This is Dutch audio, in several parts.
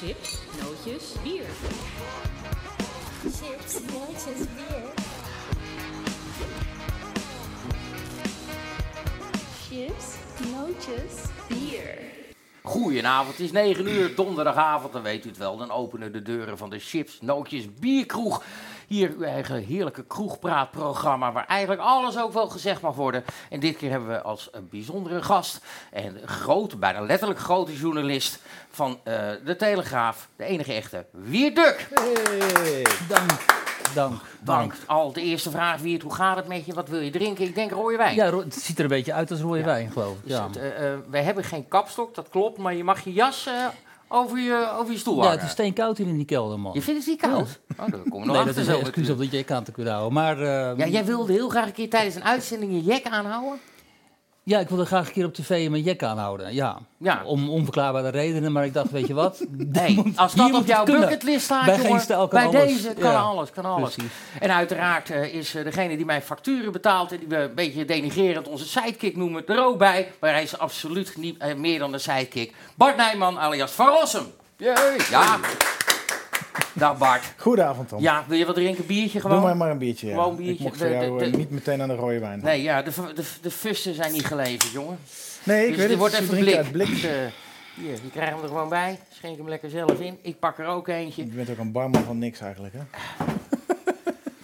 Chips, nootjes, bier. Chips, nootjes, bier. Chips, nootjes, bier. Goedenavond, het is 9 uur, donderdagavond, dan weet u het wel. Dan openen de deuren van de Chips, Nootjes, Bierkroeg. Hier uw eigen heerlijke kroegpraatprogramma, waar eigenlijk alles ook wel gezegd mag worden. En dit keer hebben we als een bijzondere gast, en een grote, bijna letterlijk grote journalist van eh, De Telegraaf, de enige echte, Wierduk. Hey, dank, dank, Dank. Al de eerste vraag, Wiert, hoe gaat het met je? Wat wil je drinken? Ik denk rode wijn. Ja, het ziet er een beetje uit als rode Ja. wijn, geloof ik. Dus Ja. het, eh, eh, wij hebben geen kapstok, dat klopt, maar je mag je jas eh, over, je, over je stoel ja, hangen. het is steenkoud hier in die kelder, man. Je vindt het niet koud? Oh, dan nog dat is een excuus om dat je aan te kunnen houden. Maar eh, Ja, jij wilde heel graag een keer tijdens een uitzending je jek aanhouden? Ja, ik wilde graag een keer op tv mijn jek aanhouden. Ja, Ja. om onverklaarbare redenen. Maar ik dacht, weet je wat? Nee, als dat op jouw bucketlist staat, Bij geen jongen, bij alles. deze kan Ja. alles, kan alles. Precies. En uiteraard eh, is eh, degene die mijn facturen betaalt en die we een beetje denigerend onze sidekick noemen, er ook bij. Maar hij is absoluut niet eh, meer dan een sidekick. Bart Nijman alias Van Rossum. Jee, ja. Dag Bart. Goedenavond, Tom. Ja, wil je wat drinken? Biertje Doe gewoon? maar maar een biertje. Ja. Gewoon biertje. Ik mocht De- voor jou de- eh, de- niet meteen aan de rode wijn. Nee, ja, de, de, de fusten zijn niet geleverd, jongen. Nee, ik dus weet er het. wordt even blik. uit blik. Eh, hier, je krijgt hem er gewoon bij. Schenk hem lekker zelf in. Ik pak er ook eentje. Je bent ook een barman van niks eigenlijk, hè?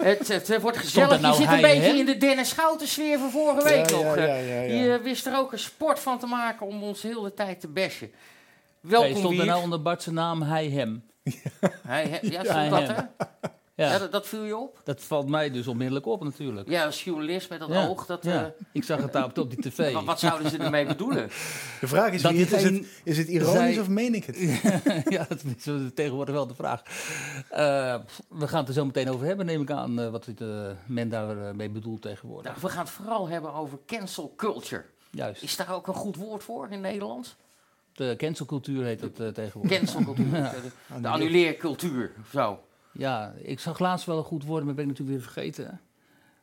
Het, het, wordt gezellig. er nou je zit een hij, beetje in de Dennis Schouten sfeer van vorige week Ja, nog. ja, eh. ja, ja, ja. Je wist er ook een sport van te maken om ons heel de tijd te bashen. Hey, Welkom stond er nou onder Bart's naam hij hem? Hij, he- ja, stond dat, hè? Ja, Ja, dat, dat viel je op? dat valt mij dus onmiddellijk op natuurlijk. Ja, als journalist met dat Ja, oog. Dat, ja. eh, Ik zag het daar op, op die tv. wat, wat zouden ze ermee bedoelen? De vraag is, Dat wie is, geen- het, is het ironisch zij- of meen ik het? ja, dat is tegenwoordig wel de vraag. Eh, we gaan het er zo meteen over hebben, neem ik aan, eh, wat uh, men daarmee bedoelt tegenwoordig. Nou, we gaan het vooral hebben over cancel culture. Juist, Is daar ook een goed woord voor in Nederland? De cancelcultuur heet dat eh, tegenwoordig. Cancel cultuur. De, annuleercultuur. Zo. Ja, ik zag laatst wel een goed woord, maar ben ik natuurlijk weer vergeten. hè.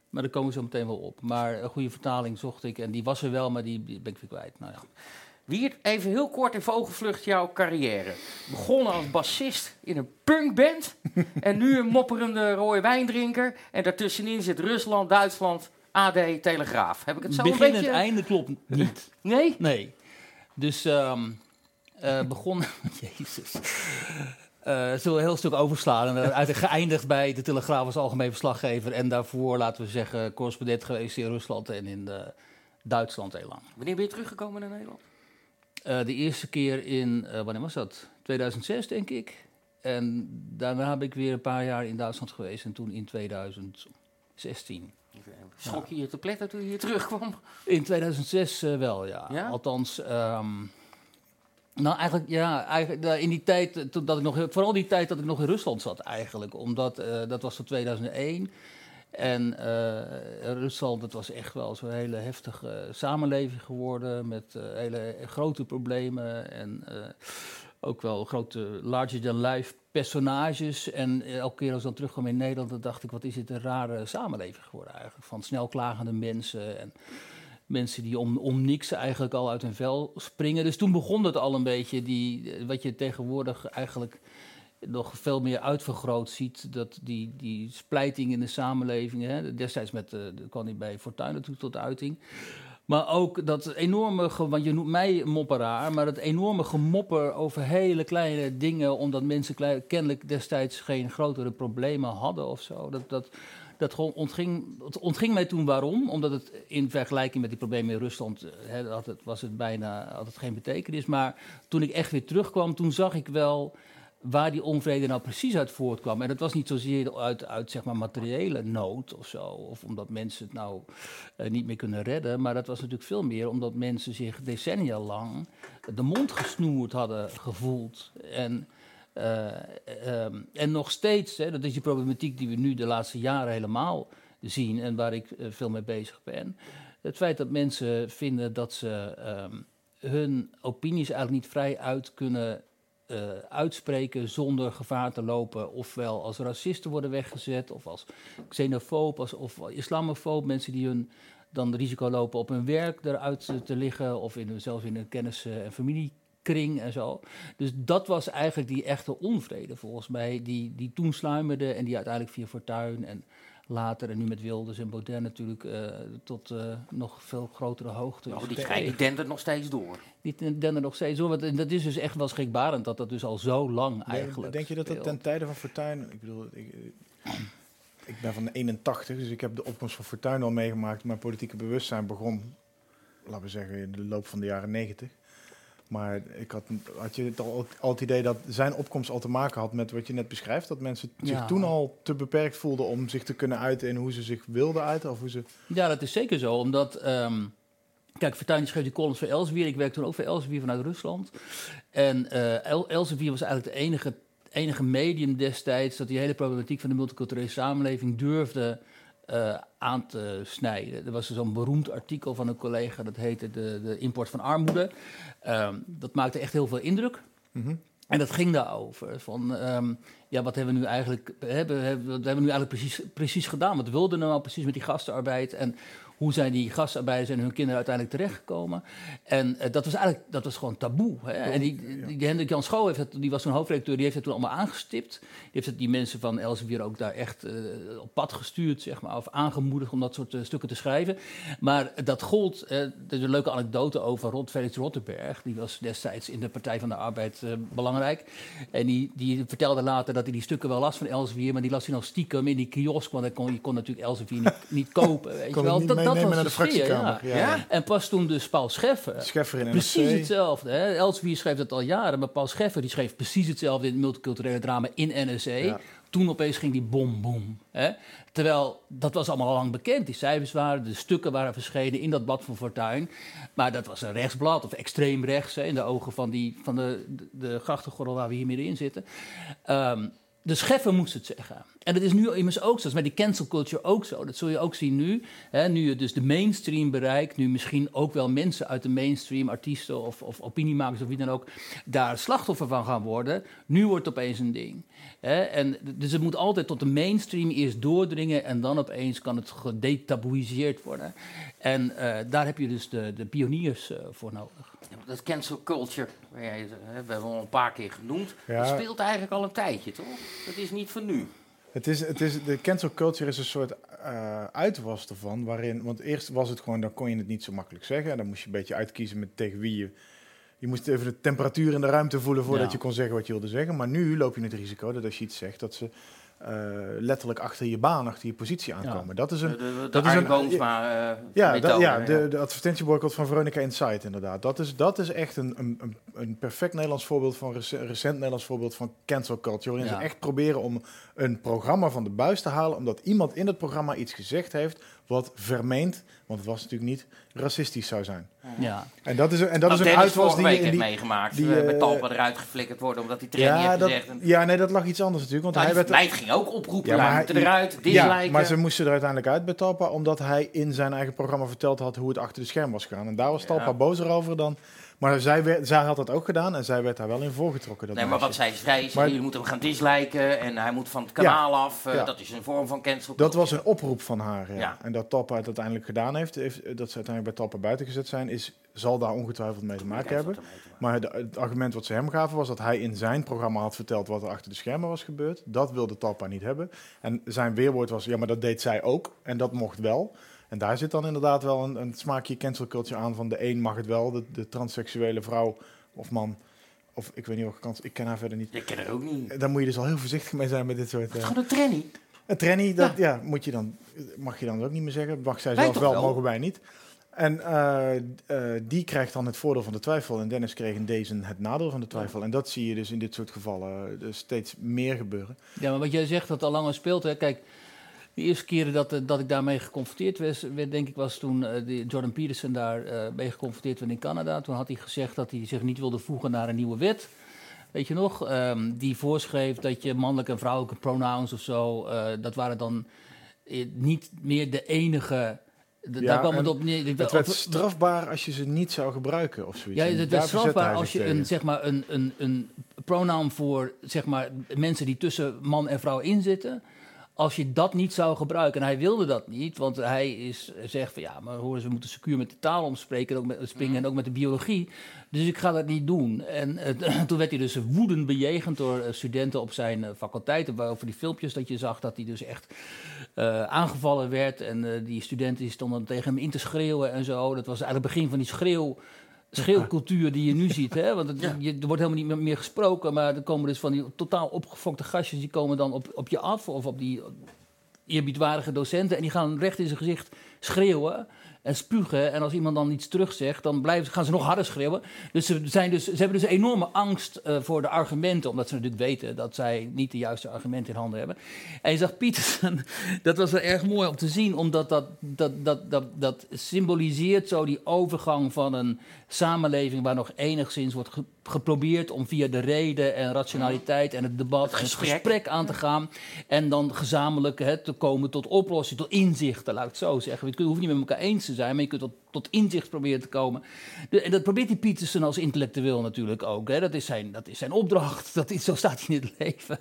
Maar daar komen we zo meteen wel op. Maar een goede vertaling zocht ik en die was er wel, maar die, ben ik weer kwijt. Nou ja. Wiert, even heel kort in vogelvlucht jouw carrière. Begonnen als bassist in een punkband. en nu een mopperende rode wijndrinker. En daartussenin zit Rusland, Duitsland, AD, Telegraaf. Heb ik het zo Begin een en beetje... het einde klopt niet. Nee? Nee. Dus ehm eh begon. Jezus. Eh zullen we een heel stuk overslaan. En dan uit geëindigd bij de Telegraaf als algemeen verslaggever. En daarvoor, laten we zeggen, correspondent geweest in Rusland en in eh, Duitsland heel lang. Wanneer ben je teruggekomen naar Nederland? Eh, de eerste keer in, eh, wanneer was dat? 2006, denk ik. En daarna heb ik weer een paar jaar in Duitsland geweest. En toen in 2016. Schrok je je te pletten toen je hier terugkwam? In 2006 eh, wel, ja. Ja? Althans, ehm, nou eigenlijk, ja, eigenlijk, eh, in die tijd, eh, toen dat ik nog, vooral die tijd dat ik nog in Rusland zat eigenlijk. Omdat, eh, dat was tot 2001. En eh, Rusland, dat was echt wel zo'n hele heftige samenleving geworden. Met hele grote problemen en eh, ook wel grote larger-than-life personages. En eh, elke keer als ik dan terugkwam in Nederland, dan dacht ik, wat is dit een rare samenleving geworden eigenlijk. Van snel klagende mensen en mensen die om, om niks eigenlijk al uit hun vel springen. Dus toen begon het al een beetje, die, eh, wat je tegenwoordig eigenlijk nog veel meer uitvergroot ziet. Dat die, die splijting in de samenleving, hè, destijds met, dat kwam niet bij Fortuyn natuurlijk tot uiting. Maar ook dat enorme, want je noemt mij mopperaar, maar dat enorme gemopper over hele kleine dingen, omdat mensen kennelijk destijds geen grotere problemen hadden of zo. Dat, dat, dat ontging, het ontging mij toen waarom, omdat het in vergelijking met die problemen in Rusland, eh, hè, had het, was het bijna had het geen betekenis. Maar toen ik echt weer terugkwam, toen zag ik wel waar die onvrede nou precies uit voortkwam. En dat was niet zozeer uit, uit zeg maar materiële nood of zo, of omdat mensen het nou eh, niet meer kunnen redden, maar dat was natuurlijk veel meer omdat mensen zich decennia lang de mond gesnoerd hadden gevoeld. En, eh, ehm, en nog steeds, hè, dat is die problematiek die we nu de laatste jaren helemaal zien en waar ik eh, veel mee bezig ben. Het feit dat mensen vinden dat ze ehm, hun opinies eigenlijk niet vrij uit kunnen eh, uitspreken zonder gevaar te lopen. Ofwel als racisten worden weggezet, of als xenofoob, als, of islamofoob. Mensen die hun dan risico lopen op hun werk eruit te- liggen, of in, zelfs in hun kennis- en kring en zo. Dus dat was eigenlijk die echte onvrede volgens mij, die, die toen sluimerde en die uiteindelijk via Fortuyn en later en nu met Wilders en Baudet natuurlijk eh, tot eh, nog veel grotere hoogte. Oh, die, die dendert nog steeds door. Die denden nog steeds door. Want en dat is dus echt wel schrikbarend dat dat dus al zo lang eigenlijk Denk je dat dat ten tijde van Fortuyn... Ik bedoel, ik, ik ben van de 81, dus ik heb de opkomst van Fortuyn al meegemaakt. Mijn politieke bewustzijn begon, laten we zeggen, in de loop van de jaren 90. Maar ik had, had je het al, al het idee dat zijn opkomst al te maken had met wat je net beschrijft? Dat mensen zich toen al te beperkt voelden om zich te kunnen uiten in hoe ze zich wilden uiten? Of hoe ze... Ja, dat is zeker zo. Omdat, ehm, kijk, Fortuyn schreef die columns voor Elsevier. Ik werkte toen ook voor Elsevier vanuit Rusland. En El Elsevier was eigenlijk de enige, enige medium destijds... dat die hele problematiek van de multiculturele samenleving durfde eh, aan te snijden. Er was zo'n beroemd artikel van een collega, dat heette De, de import van armoede. Ehm, dat maakte echt heel veel indruk. Mhm. En dat ging daarover. Van, ehm, ja, wat hebben we nu eigenlijk, hebben, hebben, wat hebben we nu eigenlijk precies, precies gedaan? Wat wilden we nou precies met die gastenarbeid? En hoe zijn die gastarbeiders en hun kinderen uiteindelijk terechtgekomen? En eh, dat was eigenlijk dat was gewoon taboe. Hè? En die, die, die Hendrik Jan Schouw, heeft het, die was toen hoofdredacteur, die heeft het toen allemaal aangestipt. Die heeft het, die mensen van Elsevier ook daar echt eh, op pad gestuurd, zeg maar, of aangemoedigd om dat soort eh, stukken te schrijven. Maar dat gold, er is een leuke anekdote over Rot, Felix Rotterberg. Die was destijds in de Partij van de Arbeid belangrijk. En die, die vertelde later dat hij die stukken wel las van Elsevier, maar die las hij nog stiekem in die kiosk, want hij kon, je kon natuurlijk Elsevier niet, niet kopen. Weet je wel. Meenemen naar de sfeer, fractiekamer. ja. Ja. Ja? En pas toen dus Paul Scheffer, Scheffer in NRC. precies hetzelfde. Hè? Elsevier schreef dat al jaren, maar Paul Scheffer die schreef precies hetzelfde in het multiculturele drama in NRC. Ja. Toen opeens ging die bom, bom. Hè? Terwijl dat was allemaal al lang bekend. Die cijfers waren, de stukken waren verschenen in dat blad van Fortuyn. Maar dat was een rechtsblad of extreem rechts hè, in de ogen van, die, van de, de, de grachtengordel waar we hier middenin zitten. Ehm, de Scheffer moest het zeggen. En dat is nu immers ook zo. Dat is met die cancel culture ook zo. Dat zul je ook zien nu. Hè, nu je dus de mainstream bereikt. Nu misschien ook wel mensen uit de mainstream, artiesten of, of opiniemakers of wie dan ook, daar slachtoffer van gaan worden. Nu wordt het opeens een ding. Hè, en, dus het moet altijd tot de mainstream eerst doordringen. En dan opeens kan het gedetaboeiseerd worden. En eh, daar heb je dus de, de pioniers eh, voor nodig. Ja, Dat cancel culture, hè, we hebben al een paar keer genoemd, Ja. dat speelt eigenlijk al een tijdje, toch? Dat is niet van nu. Het is, het is, de cancel culture is een soort eh, uitwas ervan. Waarin, want eerst was het gewoon, dan kon je het niet zo makkelijk zeggen. En dan moest je een beetje uitkiezen met tegen wie je. Je moest even de temperatuur in de ruimte voelen voordat Ja. je kon zeggen wat je wilde zeggen. Maar nu loop je het risico dat als je iets zegt, dat ze eh, letterlijk achter je baan, achter je positie aankomen. Dat is een. de, de dat is een- Boomsma, eh, Ja, methode, ja, de, de advertentieboycott van Veronica Insight inderdaad. Dat is, dat is echt een, een, een, perfect Nederlands voorbeeld van rec- recent Nederlands voorbeeld van cancel culture. Waarin Ja. ze echt proberen om een programma van de buis te halen, omdat iemand in het programma iets gezegd heeft wat vermeend, want het was natuurlijk niet, racistisch zou zijn. Ja. En dat is, een- en dat Dat is een Dennis uitwas die, je in die meegemaakt. die, eh, met Talpa eruit geflikkerd worden omdat hij trainer ja, heeft dat, gezegd. En, ja, nee, dat lag iets anders natuurlijk. Want nou, hij werd, meid ging ook oproepen, Ja, maar hij- eruit, ja, maar ze moesten er uiteindelijk uit bij Talpa, omdat hij in zijn eigen programma verteld had hoe het achter de scherm was gegaan. En daar was Talpa Ja. bozer over dan. Maar zij, werd, zij had dat ook gedaan en zij werd daar wel in voorgetrokken. Dat Nee, maar wat zij zei, is, jullie moeten hem gaan disliken en hij moet van het kanaal af. eh, ja. Dat is een vorm van cancel Dat was een oproep van haar. Ja. En dat Talpa het uiteindelijk gedaan heeft, heeft, dat ze uiteindelijk bij Talpa buiten gezet zijn, is, zal daar ongetwijfeld mee te maken hebben. te maken. Maar de- het argument wat ze hem gaven was dat hij in zijn programma had verteld wat er achter de schermen was gebeurd. Dat wilde Talpa niet hebben. En zijn weerwoord was, ja, maar dat deed zij ook. En dat mocht wel. En daar zit dan inderdaad wel een, een smaakje cancel culture aan van de een mag het wel, de, de transseksuele vrouw of man. Of ik weet niet welke kant, ik ken haar verder niet. Ik ken er ook niet. Daar moet je dus al heel voorzichtig mee zijn met dit soort... Het is eh, gewoon een tranny. een tranny, dat ja. moet je dan, mag je dan ook niet meer zeggen. Mag zij Wij zelf wel, wel? mogen wij niet. En eh, eh, die krijgt dan het voordeel van de twijfel. En Dennis kreeg in deze het nadeel van de twijfel. En dat zie je dus in dit soort gevallen eh, dus steeds meer gebeuren. Ja, maar wat jij zegt dat al langer speelt. Hè. Kijk, de eerste keren dat, eh, dat ik daarmee geconfronteerd werd, denk ik, was toen eh, Jordan Peterson daar eh, mee geconfronteerd werd in Canada. Toen had hij gezegd dat hij zich niet wilde voegen naar een nieuwe wet. Weet je nog? Ehm, die voorschreef dat je mannelijke en vrouwelijke pronouns of zo, dat waren dan niet meer de enige. Ja, daar kwam het op neer. Het werd strafbaar als je ze niet zou gebruiken of zoiets. ja, het werd strafbaar als je een, zeg maar, een, een, een pronoun voor zeg maar, mensen die tussen man en vrouw inzitten. Als je dat niet zou gebruiken, en hij wilde dat niet, want hij is, zegt van ja, maar horen ze, we moeten secuur met de taal omspreken, ook met, springen en ook met de biologie. Dus ik ga dat niet doen. En eh, toen werd hij dus woedend bejegend door eh, studenten op zijn uh, faculteiten, waarover die filmpjes dat je zag, dat hij dus echt uh, aangevallen werd. En die studenten die stonden tegen hem in te schreeuwen en zo. Dat was eigenlijk het begin van die schreeuw schreeuwcultuur die je nu ziet. Hè? Want het, je, er wordt helemaal niet meer gesproken, maar er komen dus van die totaal opgefokte gastjes, die komen dan op, op je af of op die eerbiedwaardige docenten en die gaan recht in zijn gezicht schreeuwen en spugen. En als iemand dan iets terugzegt, dan blijven, gaan ze nog harder schreeuwen. Dus ze, zijn dus, ze hebben dus enorme angst uh, voor de argumenten, omdat ze natuurlijk weten dat zij niet de juiste argumenten in handen hebben. En je zag Pietersen, dat was wel erg mooi om te zien, omdat dat, dat, dat, dat, dat symboliseert zo die overgang van een samenleving waar nog enigszins wordt ge geprobeerd om via de reden en rationaliteit en het debat en het gesprek aan te gaan. En dan gezamenlijk hè, te komen tot oplossing, tot inzichten, laat ik het zo zeggen. Je hoeft niet met elkaar eens te zijn, maar je kunt tot, tot inzicht proberen te komen. De, en dat probeert die Pietersen als intellectueel natuurlijk ook. Hè. Dat, is zijn, dat is zijn opdracht, dat is, zo staat hij in het leven.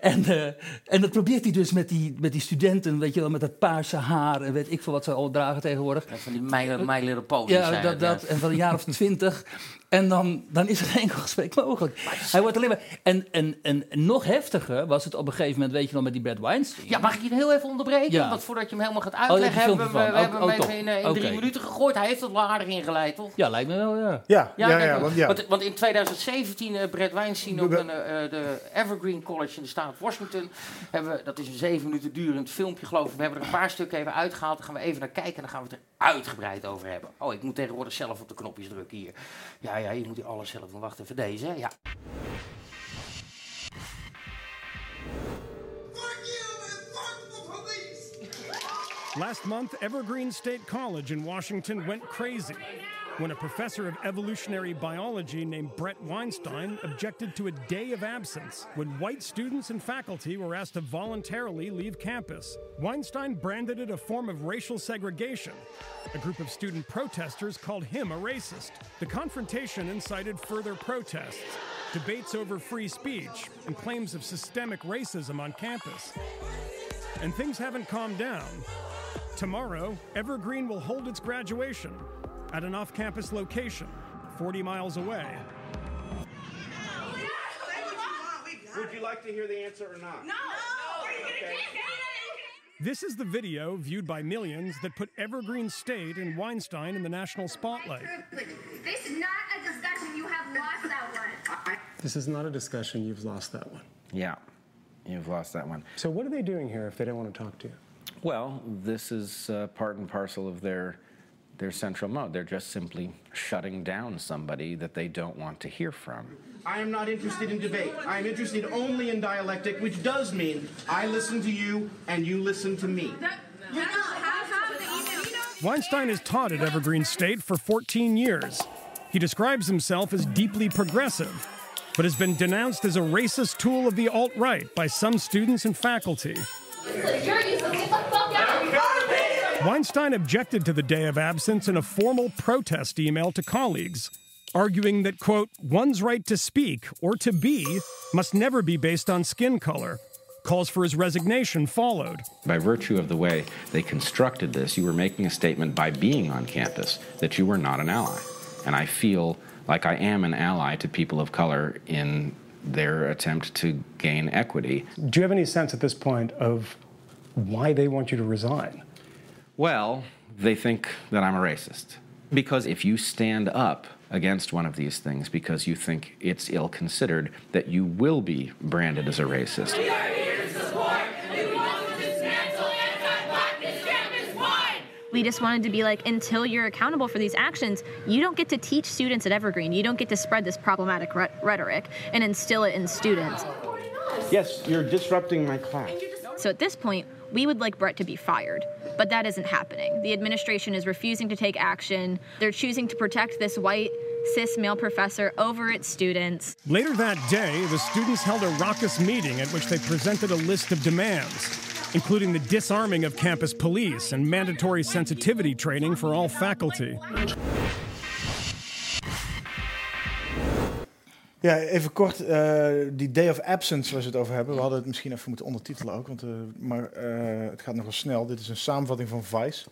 En, uh, en dat probeert hij dus met die, met die studenten, weet je wel, met dat paarse haar en weet ik veel wat ze al dragen tegenwoordig. En van die My, Little Pony Ja, dat, dat, en van een jaar of twintig. En dan, dan is er geen enkel gesprek mogelijk. Hij wordt alleen maar. En, en, en nog heftiger was het op een gegeven moment, weet je nog, met die Brad Weinstein. Ja, mag ik je heel even onderbreken? Ja. Want voordat je hem helemaal gaat uitleggen, Oh, hebben we, we hebben Oh, hem even in, eh, in drie minuten gegooid. Hij heeft het wel aardig ingeleid, toch? Ja, lijkt me wel, ja. Ja, ja, ja, want, ja. Want, want in 2017, eh Brad Weinstein op een, eh, de Evergreen College in de staat Washington. Hebben we, dat is een zeven minuten durend filmpje, geloof ik. We hebben er een paar stukken even uitgehaald. Daar gaan we even naar kijken en dan gaan we het er uitgebreid over hebben. Oh, ik moet tegenwoordig zelf op de knopjes drukken hier. Ja, ja, je moet alles zelf deze. Ja. Last month, Evergreen State College in Washington went crazy when a professor of evolutionary biology named Brett Weinstein objected to a day of absence when white students and faculty were asked to voluntarily leave campus. Weinstein branded it a form of racial segregation. A group of student protesters called him a racist. The confrontation incited further protests, debates over free speech, and claims of systemic racism on campus. And things haven't calmed down. Tomorrow, Evergreen will hold its graduation at an off campus location 40 miles away. Would you like to hear the answer or not? No. This is the video viewed by millions that put Evergreen State and Weinstein in the national spotlight. This is not a discussion. You have lost that one. This is not a discussion. You've lost that one. Yeah, you've lost that one. So, what are they doing here if they don't want to talk to you? Well, this is uh, part and parcel of their their central mode. They're just simply shutting down somebody that they don't want to hear from. I am not interested in debate. I am interested only in dialectic, which does mean I listen to you and you listen to me. You know, have, have the email. You know, Weinstein has taught at Evergreen State for 14 years. He describes himself as deeply progressive, but has been denounced as a racist tool of the alt right by some students and faculty. you're useless. Get the fuck out. Weinstein objected to the day of absence in a formal protest email to colleagues, arguing that, quote, one's right to speak or to be must never be based on skin color. Calls for his resignation followed. By virtue of the way they constructed this, you were making a statement by being on campus that you were not an ally. And I feel like I am an ally to people of color in their attempt to gain equity. Do you have any sense at this point of why they want you to resign? Well, they think that I'm a racist. Because if you stand up against one of these things because you think it's ill considered, that you will be branded as a racist. We are here to support. We want to dismantle anti-blackness, campus-wide. We just wanted to be like, until you're accountable for these actions, you don't get to teach students at Evergreen. You don't get to spread this problematic rhe- rhetoric and instill it in students. Yes, you're disrupting my class. So at this point, we would like Brett to be fired, but that isn't happening. The administration is refusing to take action. They're choosing to protect this white, cis male professor over its students. Later that day, the students held a raucous meeting at which they presented a list of demands, including the disarming of campus police and mandatory sensitivity training for all faculty. Ja, even kort, eh, die Day of Absence waar ze het over hebben. We hadden het misschien even moeten ondertitelen ook, want, eh, maar eh, het gaat nog wel snel. Dit is een samenvatting van Vice.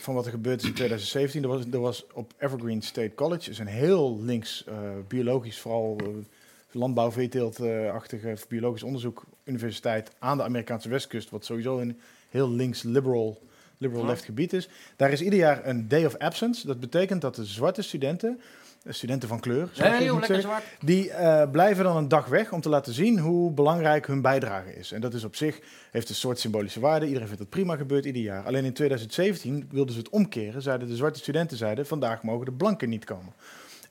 van wat er gebeurd is in 2017. Er was, er was op Evergreen State College, is een heel links, biologisch, vooral eh, landbouw, veeteeltachtige biologisch onderzoek universiteit aan de Amerikaanse westkust, wat sowieso een heel links liberal, liberal left gebied is. Daar is ieder jaar een Day of Absence. Dat betekent dat de zwarte studenten, studenten van kleur, Nee, joh, zeggen, die eh, blijven dan een dag weg om te laten zien hoe belangrijk hun bijdrage is. En dat is op zich, heeft een soort symbolische waarde. Iedereen vindt dat prima, gebeurt ieder jaar. Alleen in 2017 wilden ze het omkeren. Zeiden de zwarte studenten zeiden, vandaag mogen de blanken niet komen.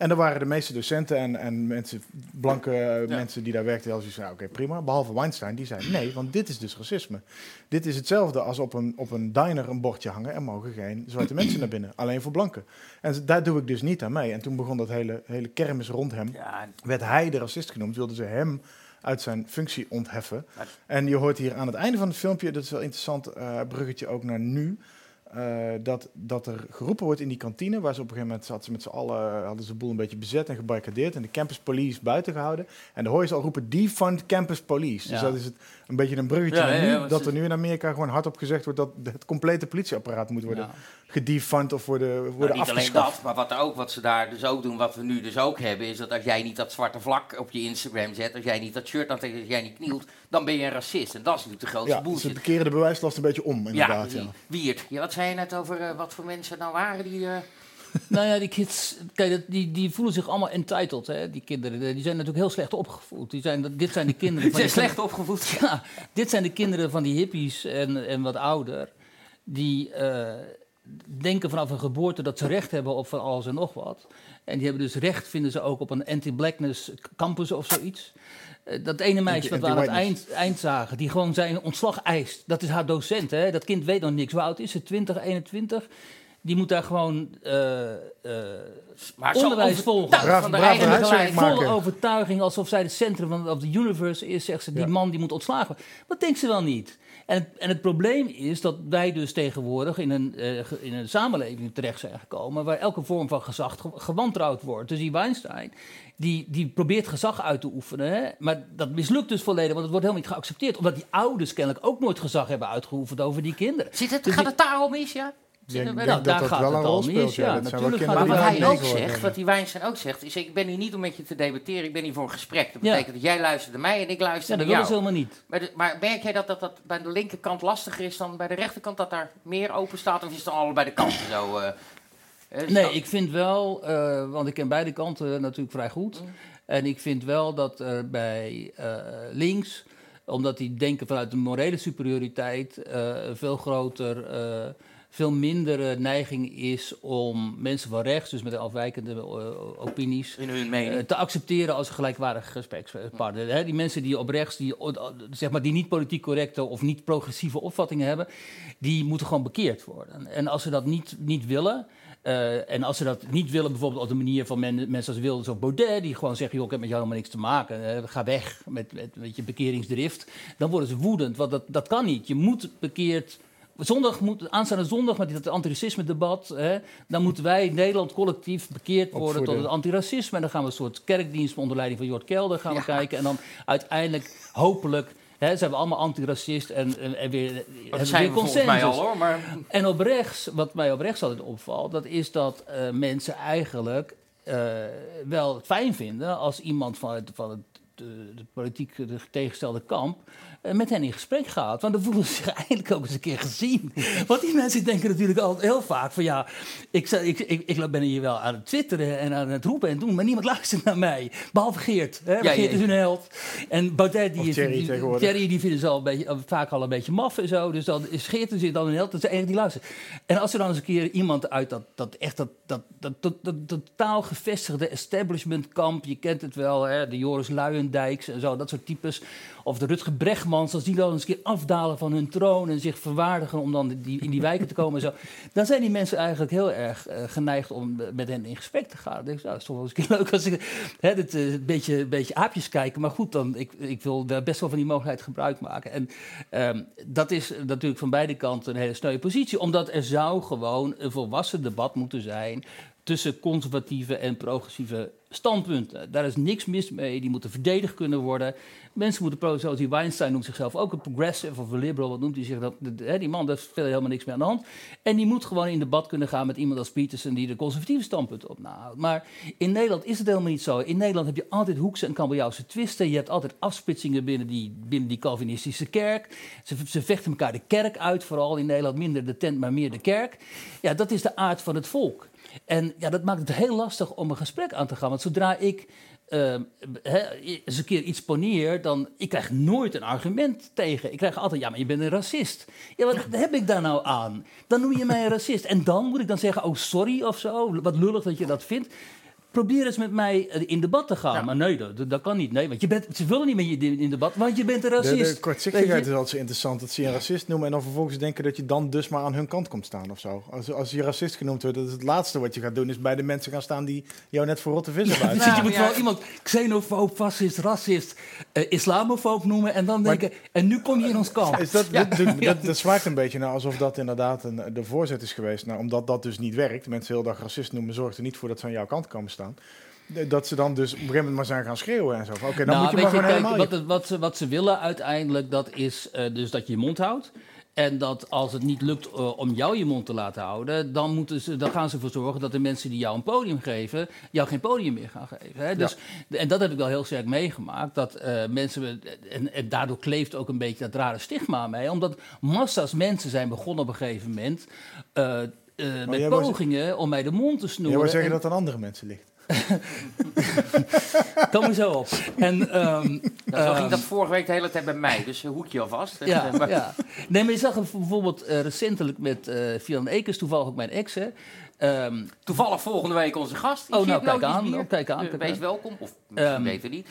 En dan waren de meeste docenten en, en mensen, blanke eh, mensen die daar werkten, zoiets van, ja, oké, prima. Behalve Weinstein, die zei, nee, want dit is dus racisme. Dit is hetzelfde als op een, op een diner een bordje hangen. Er mogen geen zwarte mensen naar binnen, alleen voor blanken. En daar doe ik dus niet aan mee. En toen begon dat hele, hele kermis rond hem. Werd hij de racist genoemd, wilden ze hem uit zijn functie ontheffen. En je hoort hier aan het einde van het filmpje, dat is wel interessant, eh, bruggetje ook naar nu. Eh, dat, dat er geroepen wordt in die kantine, waar ze op een gegeven moment zaten ze met z'n allen, hadden ze de boel een beetje bezet en gebarricadeerd en de campus police buiten gehouden. En dan hoor je ze al roepen, defund campus police. Dus dat is het, een beetje een bruggetje Ja, naar ja, nu, dat er nu in Amerika gewoon hardop gezegd wordt dat het complete politieapparaat moet worden Ja. gedefund of worden, Nou, worden niet alleen afgeschaft. dat, maar wat, ook, wat ze daar dus ook doen, wat we nu dus ook hebben, is dat als jij niet dat zwarte vlak op je Instagram zet, als jij niet dat shirt aantrekt, als jij niet knielt, dan ben je een racist. En dat is natuurlijk de grootste Ja, bullshit. ze keren de bewijslast een beetje om, inderdaad. ja, Ja, Wiert. Ja, wat zei je net over eh, wat voor mensen nou waren die... eh, Nou ja, die kids, kijk, die, die voelen zich allemaal entitled, hè, die kinderen. Die zijn natuurlijk heel slecht opgevoed. Die zijn, dit zijn de kinderen Die van... zijn die- slecht opgevoed. Ja, dit zijn de kinderen van die hippies en, en wat ouder. Die eh, denken vanaf hun geboorte dat ze recht hebben op van alles en nog wat. En die hebben dus recht, vinden ze ook, op een anti-blackness campus of zoiets. Eh, Dat ene meisje wat we aan het eind, eind zagen, die gewoon zijn ontslag eist. Dat is haar docent, hè? Dat kind weet nog niks. Hoe oud is ze? 20, 21? Die moet daar gewoon eh, eh, Maar zo onderwijs over- volgen. Braaf- van de braaf eigen huiswerk Gelijk, volle overtuiging, alsof zij het centrum van of the universe is, zegt ze. Die Ja. man die moet ontslagen worden. Wat denkt ze wel niet? En het, en het probleem is dat wij dus tegenwoordig in een, eh, in een samenleving terecht zijn gekomen... waar elke vorm van gezag ge- gewantrouwd wordt. Dus die Weinstein, die, die probeert gezag uit te oefenen... Hè? maar dat mislukt dus volledig, want het wordt helemaal niet geaccepteerd... omdat die ouders kennelijk ook nooit gezag hebben uitgeoefend over die kinderen. Zit het, Dus gaat het daarom mis, ja? Denk, Nou, dat daar dat gaat wel het een rol speelt. Ja, ja, dat zijn wel natuurlijk kinderen Maar wat hij ook zegt, wat die Weinstein ook zegt, is ik ben hier niet om met je te debatteren, ik ben hier voor een gesprek. Dat Ja. betekent dat jij luistert naar mij en ik luister Ja, dat naar willen ze jou. helemaal niet. Maar, de- maar merk jij dat, dat dat bij de linkerkant lastiger is dan bij de rechterkant, dat daar meer open staat? Of is het dan allebei de kanten zo? eh, eh, Nee, dat- ik vind wel, eh, want ik ken beide kanten natuurlijk vrij goed. En ik vind wel dat er bij eh, links, omdat die denken vanuit de morele superioriteit, eh, een veel groter, eh, veel mindere neiging is om mensen van rechts, dus met afwijkende eh, opinies, in hun mening. eh, te accepteren als gelijkwaardige gesprekspartner. Die mensen die op rechts, die, eh, zeg maar, die niet politiek correcte of niet progressieve opvattingen hebben, die moeten gewoon bekeerd worden. En als ze dat niet, niet willen. eh, en als ze dat niet willen, bijvoorbeeld op de manier van men- mensen als Wilders of Baudet, die gewoon zeggen: joh, ik heb met jou helemaal niks te maken, eh, ga weg met, met, met je bekeringsdrift, dan worden ze woedend. Want dat, dat kan niet. Je moet bekeerd Zondag moet, aanstaande zondag met dat antiracisme-debat, hè, dan moeten wij in Nederland collectief bekeerd worden Opvoeden. tot het antiracisme. En dan gaan we een soort kerkdienst onder leiding van Jort Kelder gaan we kijken. En dan uiteindelijk, hopelijk, hè, zijn we allemaal antiracist en, en, en weer, hebben we dat zijn weer we volgens mij al consensus. hoor, maar... En op rechts, wat mij op rechts altijd opvalt, dat is dat eh, mensen eigenlijk eh, wel fijn vinden als iemand van het, van het de, de politiek de tegengestelde kamp met hen in gesprek gaat. Want dan voelen ze zich eindelijk ook eens een keer gezien. Want die mensen denken natuurlijk altijd heel vaak van ja, ik, ik, ik, ik ben hier wel aan het twitteren en aan het roepen en doen, maar niemand luistert naar mij. Behalve Geert. Hè? Ja, Geert ja. is hun held. En Baudet, die is Thierry die-. Thierry, die vinden ze al een beetje, al- vaak al een beetje maf en zo. Dus dan is Geert dus dan een held. Dat de enige die luistert. En als er dan eens een keer iemand uit dat, dat echt dat, dat, dat, dat, dat totaal gevestigde establishmentkamp, je kent het wel, hè, de Joris Luijendijks en zo, dat soort types. Of de Rutger Bregmans, als die dan eens een keer afdalen van hun troon en zich verwaardigen om dan in die wijken te komen en zo. Dan zijn die mensen eigenlijk heel erg eh, geneigd om met hen in gesprek te gaan. Dan denk nou, dat is toch wel eens een keer leuk als ik hè, dit, eh, een, beetje, een beetje aapjes kijken. Maar goed, dan, ik, ik wil daar best wel van die mogelijkheid gebruik maken. En ehm, dat is natuurlijk van beide kanten een hele sneuwe positie. Omdat er zou gewoon een volwassen debat moeten zijn tussen conservatieve en progressieve standpunten. Daar is niks mis mee. Die moeten verdedigd kunnen worden. Mensen moeten, zoals die Weinstein noemt zichzelf ook een progressive of een liberal, wat noemt hij zich dat? Die man, daar verder helemaal niks mee aan de hand. En die moet gewoon in debat kunnen gaan met iemand als Peterson die de conservatieve standpunten op nahoudt. Maar in Nederland is het helemaal niet zo. In Nederland heb je altijd hoekse en kabeljauwse twisten. Je hebt altijd afsplitsingen binnen die, binnen die Calvinistische kerk. Ze vechten elkaar de kerk uit, vooral in Nederland minder de tent, maar meer de kerk. Ja, dat is de aard van het volk. En ja, dat maakt het heel lastig om een gesprek aan te gaan. Want zodra ik eh, hè, eens een keer iets poneer, dan ik krijg nooit een argument tegen. Ik krijg altijd, ja, maar je bent een racist. Ja, wat heb ik daar nou aan? Dan noem je mij een racist. En dan moet ik dan zeggen, oh, sorry of zo. Wat lullig dat je dat vindt. Probeer eens met mij eh, in debat te gaan. Maar nee, dat, dat kan niet. Nee, want je bent, ze willen niet met je in debat, want je bent een De, racist. de Weet kortzichtigheid is altijd zo interessant. Dat ze je een racist noemen en dan vervolgens denken dat je dan dus maar aan hun kant komt staan of zo. Als, als je racist genoemd wordt, dat is het laatste wat je gaat doen, is bij de mensen gaan staan die jou net voor rotte vissen Ja, buiten. precies, je moet wel iemand xenofoob, fascist, racist, eh, islamofoob noemen en dan denken, en nu kom je in ons kamp. Is dat, dat, dat, dat, dat smaakt een beetje naar alsof dat inderdaad een, de voorzet is geweest. Nou, omdat dat dus niet werkt, mensen heel dag racist noemen, zorgt er niet voor dat ze aan jouw kant komen staan. Dat ze dan dus op een gegeven moment maar zijn gaan schreeuwen en zo. Oké, dan Nou, moet je maar gewoon kijk, helemaal... wat, wat, ze, wat ze willen uiteindelijk, dat is eh, dus dat je je mond houdt. En dat als het niet lukt eh, om jou je mond te laten houden, dan, moeten ze, dan gaan ze ervoor zorgen dat de mensen die jou een podium geven, jou geen podium meer gaan geven. Hè? Dus, En dat heb ik wel heel sterk meegemaakt. Dat eh, mensen, en, en daardoor kleeft ook een beetje dat rare stigma mee. Omdat massa's mensen zijn begonnen op een gegeven moment eh, met pogingen om mij de mond te Jij snoeren. wil zeggen En- dat aan andere mensen ligt. Kom er zo op. En, Nou, zo ging ehm, dat vorige week de hele tijd bij mij, dus eh, hoekje alvast. Ja. Nee, maar je zag het bijvoorbeeld eh, recentelijk met eh Filan Ekers, toevallig ook mijn ex. Hè. Ehm, Toevallig volgende week onze gast. Oh, nou, Chip kijk aan, Bier. oh, kijk aan, Eh, kijk Wees aan. welkom, of misschien Ehm, beter niet.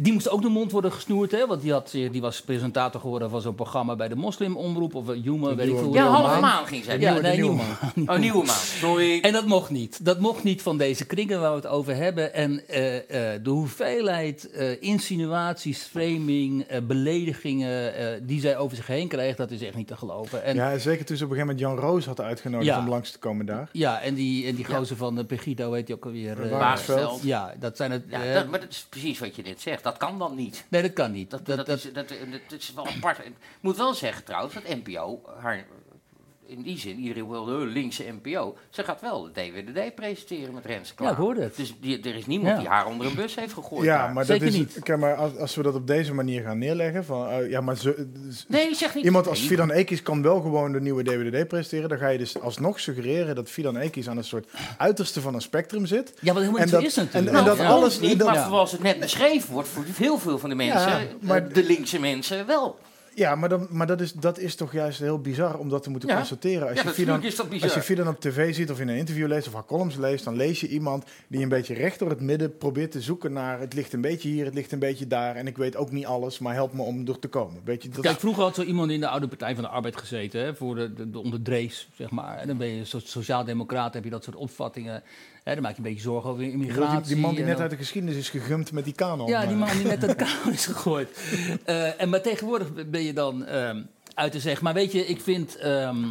Die moest ook de mond worden gesnoerd, hè? want die, had, zich- die was presentator geworden van zo'n programma bij de moslimomroep of uh, Humor, weet ik veel. hoe Ja, allemaal maan ging zij. Ja, Nieuwe- nee, de nieuwe nieuwe maan. Oh, nieuwe maan. Sorry. En dat mocht niet. Dat mocht niet van deze kringen waar we het over hebben. En eh, eh, de hoeveelheid eh, insinuaties, framing, eh, beledigingen eh, die zij over zich heen kreeg, dat is echt niet te geloven. En, ja, zeker toen ze op een gegeven moment Jan Roos had uitgenodigd Ja. om langs te komen daar. Ja, en die, en die gozer van uh, Pegida, weet je ook alweer? eh, Wagersveld. Ja, dat zijn het. Ja, eh, dat, maar dat is precies wat je net zegt. Dat kan dan niet. nee, dat kan niet. Dat, Dat, dat, dat, is, dat, dat is wel apart. Ik moet wel zeggen trouwens dat NPO, haar, in die zin, iedereen wil de linkse NPO, ze gaat wel de DWDD presenteren met Rens Klaar. Ja, ik hoorde het. Dus die, er is niemand Ja. die haar onder een bus heeft gegooid. Ja, daar. maar, Zeker dat is, niet. Kijk, maar als, als we dat op deze manier gaan neerleggen, van, eh, ja, maar ze, Nee, zeg niet. iemand als nee. Fidan Ekis kan wel gewoon de nieuwe DWDD presenteren, dan ga je dus alsnog suggereren dat Fidan Ekis aan een soort uiterste van een spectrum zit. ja, wat helemaal En niet zo dat- is natuurlijk. en- en dat voor alles- niet, dat- maar Ja. zoals het net beschreven wordt, voor heel veel van de mensen, Ja, eh, maar- de linkse mensen wel. Ja, maar, dan, maar dat, is, dat is toch juist heel bizar om dat te moeten Ja. constateren. Als, Ja, je natuurlijk Fidan, is dat bizar. als je Fidan op tv ziet of in een interview leest of haar columns leest, dan lees je iemand die een beetje recht door het midden probeert te zoeken naar het ligt een beetje hier, het ligt een beetje daar en ik weet ook niet alles, maar help me om er te komen. Weet je, dat, Kijk, vroeger had zo iemand in de oude Partij van de Arbeid gezeten, hè, voor de, de, de onder Drees, zeg maar. En dan ben je so sociaal-democraat, heb je dat soort opvattingen. Hè, dan maak je een beetje zorgen over die, immigratie. die man die net uit de geschiedenis is gegumd met die kanon. Ja, die man die net uit de kamer is gegooid. Eh, en maar tegenwoordig ben je dan ehm, uit te zeggen. Maar weet je, ik vind. ehm,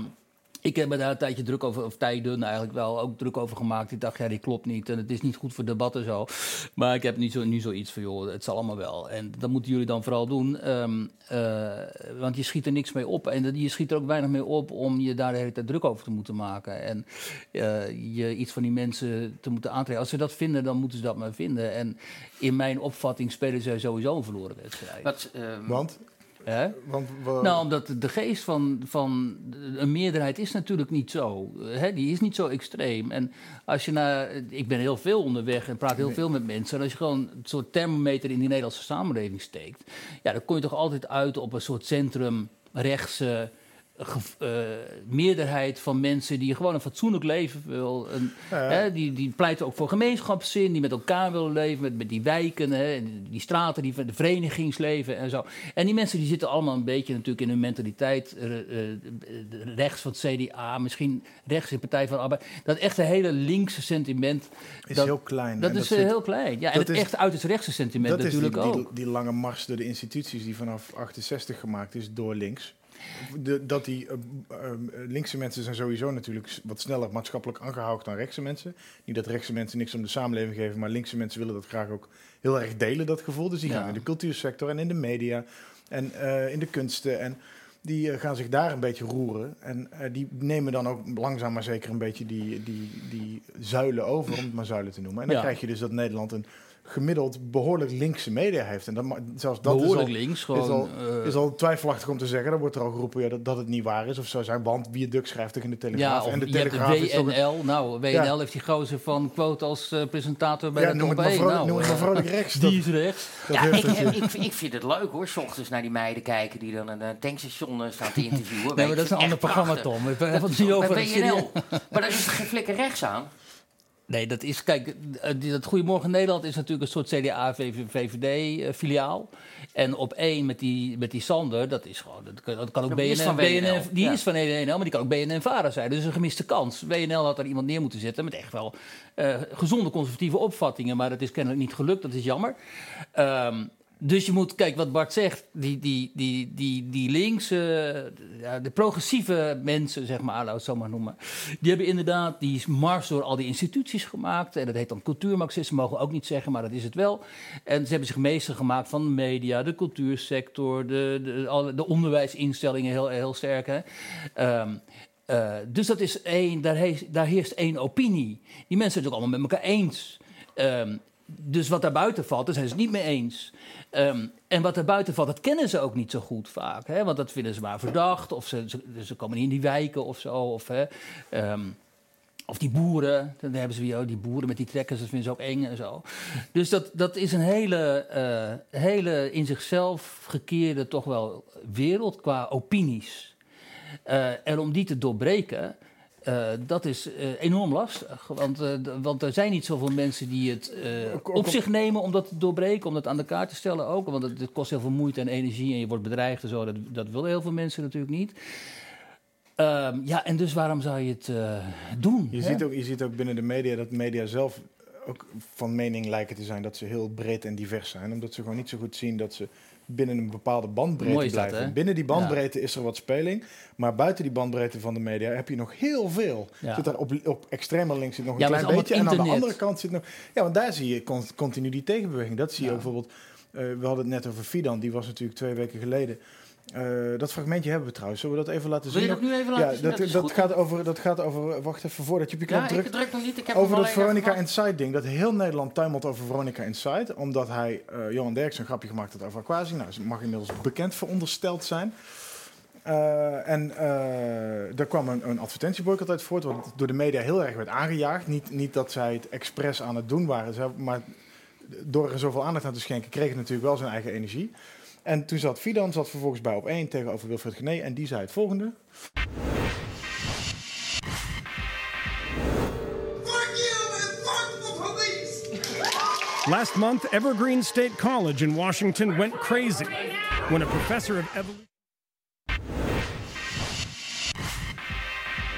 ik heb me daar een tijdje druk over, of tijden eigenlijk wel, ook druk over gemaakt. Ik dacht, ja, die klopt niet en het is niet goed voor debat en zo. Maar ik heb nu, zo, nu zoiets van, joh, het zal allemaal wel. En dat moeten jullie dan vooral doen, ehm, eh, want je schiet er niks mee op. En dat- je schiet er ook weinig mee op om je daar de hele tijd druk over te moeten maken. En eh, je iets van die mensen te moeten aantrekken. Als ze dat vinden, dan moeten ze dat maar vinden. En in mijn opvatting spelen ze sowieso een verloren wedstrijd. Wat, ehm, Want? Hè? Want we- Nou, omdat de geest van, van een meerderheid is natuurlijk niet zo. Hè? Die is niet zo extreem. En als je naar... Ik ben heel veel onderweg en praat heel veel met mensen. En als je gewoon een soort thermometer in die Nederlandse samenleving steekt... Ja, dan kom je toch altijd uit op een soort centrum rechtse... eh, meerderheid van mensen die gewoon een fatsoenlijk leven wil. Ja. Hè, die, die pleiten ook voor gemeenschapszin, die met elkaar willen leven, met, met die wijken, hè, en die straten, die, de verenigingsleven en zo. En die mensen die zitten allemaal een beetje natuurlijk in hun mentaliteit eh, eh, rechts van het CDA, misschien rechts in Partij van de Arbeid. Dat echte hele linkse sentiment. Is dat, heel klein. Dat is dat zit- heel klein. Ja, en het is- echt uiterst rechtse sentiment dat is die, natuurlijk die, ook. die lange mars door de instituties die vanaf 68 gemaakt is door links. De, dat die eh, eh, linkse mensen zijn sowieso natuurlijk wat sneller maatschappelijk aangehouden dan rechtse mensen. Niet dat rechtse mensen niks om de samenleving geven, maar linkse mensen willen dat graag ook heel erg delen, dat gevoel. Dus die Ja. gaan in de cultuursector en in de media en eh, in de kunsten. En die gaan zich daar een beetje roeren. En die nemen dan ook langzaam maar zeker een beetje die, die, die zuilen over, om het maar zuilen te noemen. En dan Ja. krijg je dus dat Nederland een gemiddeld behoorlijk linkse media heeft. En dat, zelfs dat Behoorlijk is al, links, is, gewoon, al, eh, is al twijfelachtig om te zeggen. Dan wordt er al geroepen ja, dat, dat het niet waar is of zo zijn. Want Bierduk schrijft toch in de Telegraaf. Ja, en de je hebt Telegraaf is toch een- de WNL. Nou, WNL Ja. heeft die gozer van quote als eh, presentator bij Ja, de noem het maar 1. vrolijk- nou, noem het maar eh, vrolijk rechts. Die is rechts. dat Ja, ik, ik, ik vind het leuk hoor, s ochtends naar die meiden kijken die dan een, een tankstation staan te interviewen. Nee, maar dat is een ander programma. Tom. We hebben het niet over WNL. Maar daar is geen flikker rechts aan. Nee, dat is, kijk, eh, dat Goedemorgen Nederland is natuurlijk een soort CDA-VVD-filiaal. En op één met die, met die Sander, dat is gewoon, dat kan, dat kan ook BNN, die is van BNN, WNL, die ja. is van maar die kan ook BNN-Vara zijn. Dus een gemiste kans. WNL had er iemand neer moeten zetten met echt wel eh, gezonde conservatieve opvattingen, maar dat is kennelijk niet gelukt, dat is jammer. Ehm, dus je moet, kijk wat Bart zegt, die, die, die, die, die linkse, de progressieve mensen, zeg maar, we het zo maar noemen, die hebben inderdaad die mars door al die instituties gemaakt. En dat heet dan cultuurmarxisme, mogen we ook niet zeggen, maar dat is het wel. En ze hebben zich meester gemaakt van de media, de cultuursector, de, de, de onderwijsinstellingen heel, heel sterk. Hè? Ehm, eh, dus dat is één, daar, heerst, één opinie. Die mensen zijn het ook allemaal met elkaar eens. Ehm, dus wat daar buiten valt, daar zijn ze het niet mee eens. Ehm, en wat daar buiten valt, dat kennen ze ook niet zo goed vaak. Hè? Want dat vinden ze maar verdacht. Of ze, ze, ze komen niet in die wijken of zo. Of, hè, ehm, of die boeren, dan hebben ze weer oh, die boeren met die trekkers, dat vinden ze ook eng en zo. Dus dat, dat is een hele, eh, hele in zichzelf gekeerde toch wel wereld qua opinies. Eh, en om die te doorbreken, eh, dat is eh, enorm lastig. Want, eh, d- want er zijn niet zoveel mensen die het op zich nemen om dat te doorbreken, om dat aan de kaart te stellen ook. Want het, het kost heel veel moeite en energie en je wordt bedreigd en zo. Dat, dat willen heel veel mensen natuurlijk niet. Ehm, ja, en dus waarom zou je het doen? Je, hè? ziet ook, je ziet ook binnen de media dat media zelf ook van mening lijken te zijn dat ze heel breed en divers zijn. Omdat ze gewoon niet zo goed zien dat ze binnen een bepaalde bandbreedte dat, blijven. binnen die bandbreedte is er wat speling. Maar buiten die bandbreedte van de media heb je nog heel veel. Ja. Zit daar op, op extreme links zit nog een Ja, klein beetje. En aan de andere kant zit nog... Ja, want daar zie je con- continu die tegenbeweging. Dat zie je bijvoorbeeld... eh, we hadden het net over Fidan. Die was natuurlijk twee weken geleden... Eh, dat fragmentje hebben we trouwens. Zullen we dat even laten Wil zien? je dat nu even ja, zien? Dat, Dat dat, gaat over, dat gaat over... Wacht even, voordat je op je knop Ja, drukt. ik druk nog niet. Ik heb Over dat Veronica Inside ding. Dat heel Nederland tuimelt over Veronica Inside. Omdat hij, eh, Johan Derks, een grapje gemaakt had over Aquasi. Nou, ze mag inmiddels bekend verondersteld zijn. Eh, en daar kwam een, een advertentieboycott uit voort. Wat door de media heel erg werd aangejaagd. Niet, niet dat zij het expres aan het doen waren. Maar door er zoveel aandacht aan te schenken, kreeg het natuurlijk wel zijn eigen energie. En toen zat Fidan zat vervolgens bij op één tegenover Wilfred Gené. En die zei het volgende. Fuck you and fuck the police! Last month, Evergreen State College in Washington went crazy when a professor of evolution.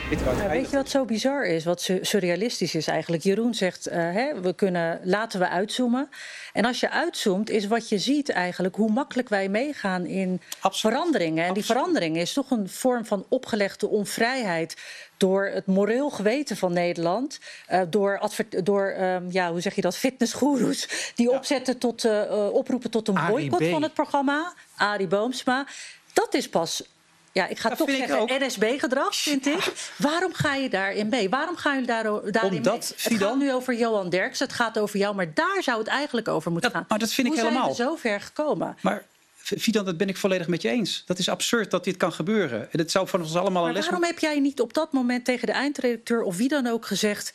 Ja, weet je wat zo bizar is, wat su- surrealistisch is eigenlijk? Jeroen zegt, eh, hè, we kunnen, laten we uitzoomen. En als je uitzoomt, is wat je ziet eigenlijk hoe makkelijk wij meegaan in veranderingen. En die verandering is toch een vorm van opgelegde onvrijheid door het moreel geweten van Nederland. eh, door door ehm, ja, hoe zeg je dat, fitnessgoeroes die opzetten tot, eh, oproepen tot een boycott van het programma. Arie Boomsma. Dat is pas ja, ik ga Dat toch zeggen NSB-gedrag, vind ik. Waarom ga je daarin mee? Waarom gaan jullie daar, daarin Omdat, mee? Het Fidan- gaat nu over Johan Derks, het gaat over jou, maar daar zou het eigenlijk over moeten gaan. maar dat vind ik Hoe helemaal. zijn we zo ver gekomen? Maar Fidan, dat ben ik volledig met je eens. Dat is absurd dat dit kan gebeuren. En het zou van ons allemaal een Maar les waarom heb jij niet op dat moment tegen de eindredacteur of wie dan ook gezegd...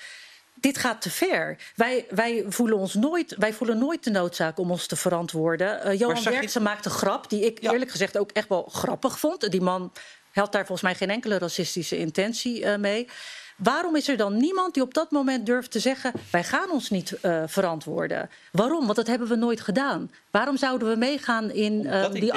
Dit gaat te ver. Wij, wij, voelen ons nooit, wij voelen nooit de noodzaak om ons te verantwoorden. Eh, Johan zag je- Derksen maakt een grap die ik eerlijk gezegd ook echt wel grappig vond. Die man had daar volgens mij geen enkele racistische intentie eh, mee. Waarom is er dan niemand die op dat moment durft te zeggen: wij gaan ons niet eh, verantwoorden? Waarom? Want dat hebben we nooit gedaan. Waarom zouden we meegaan in ik die denk-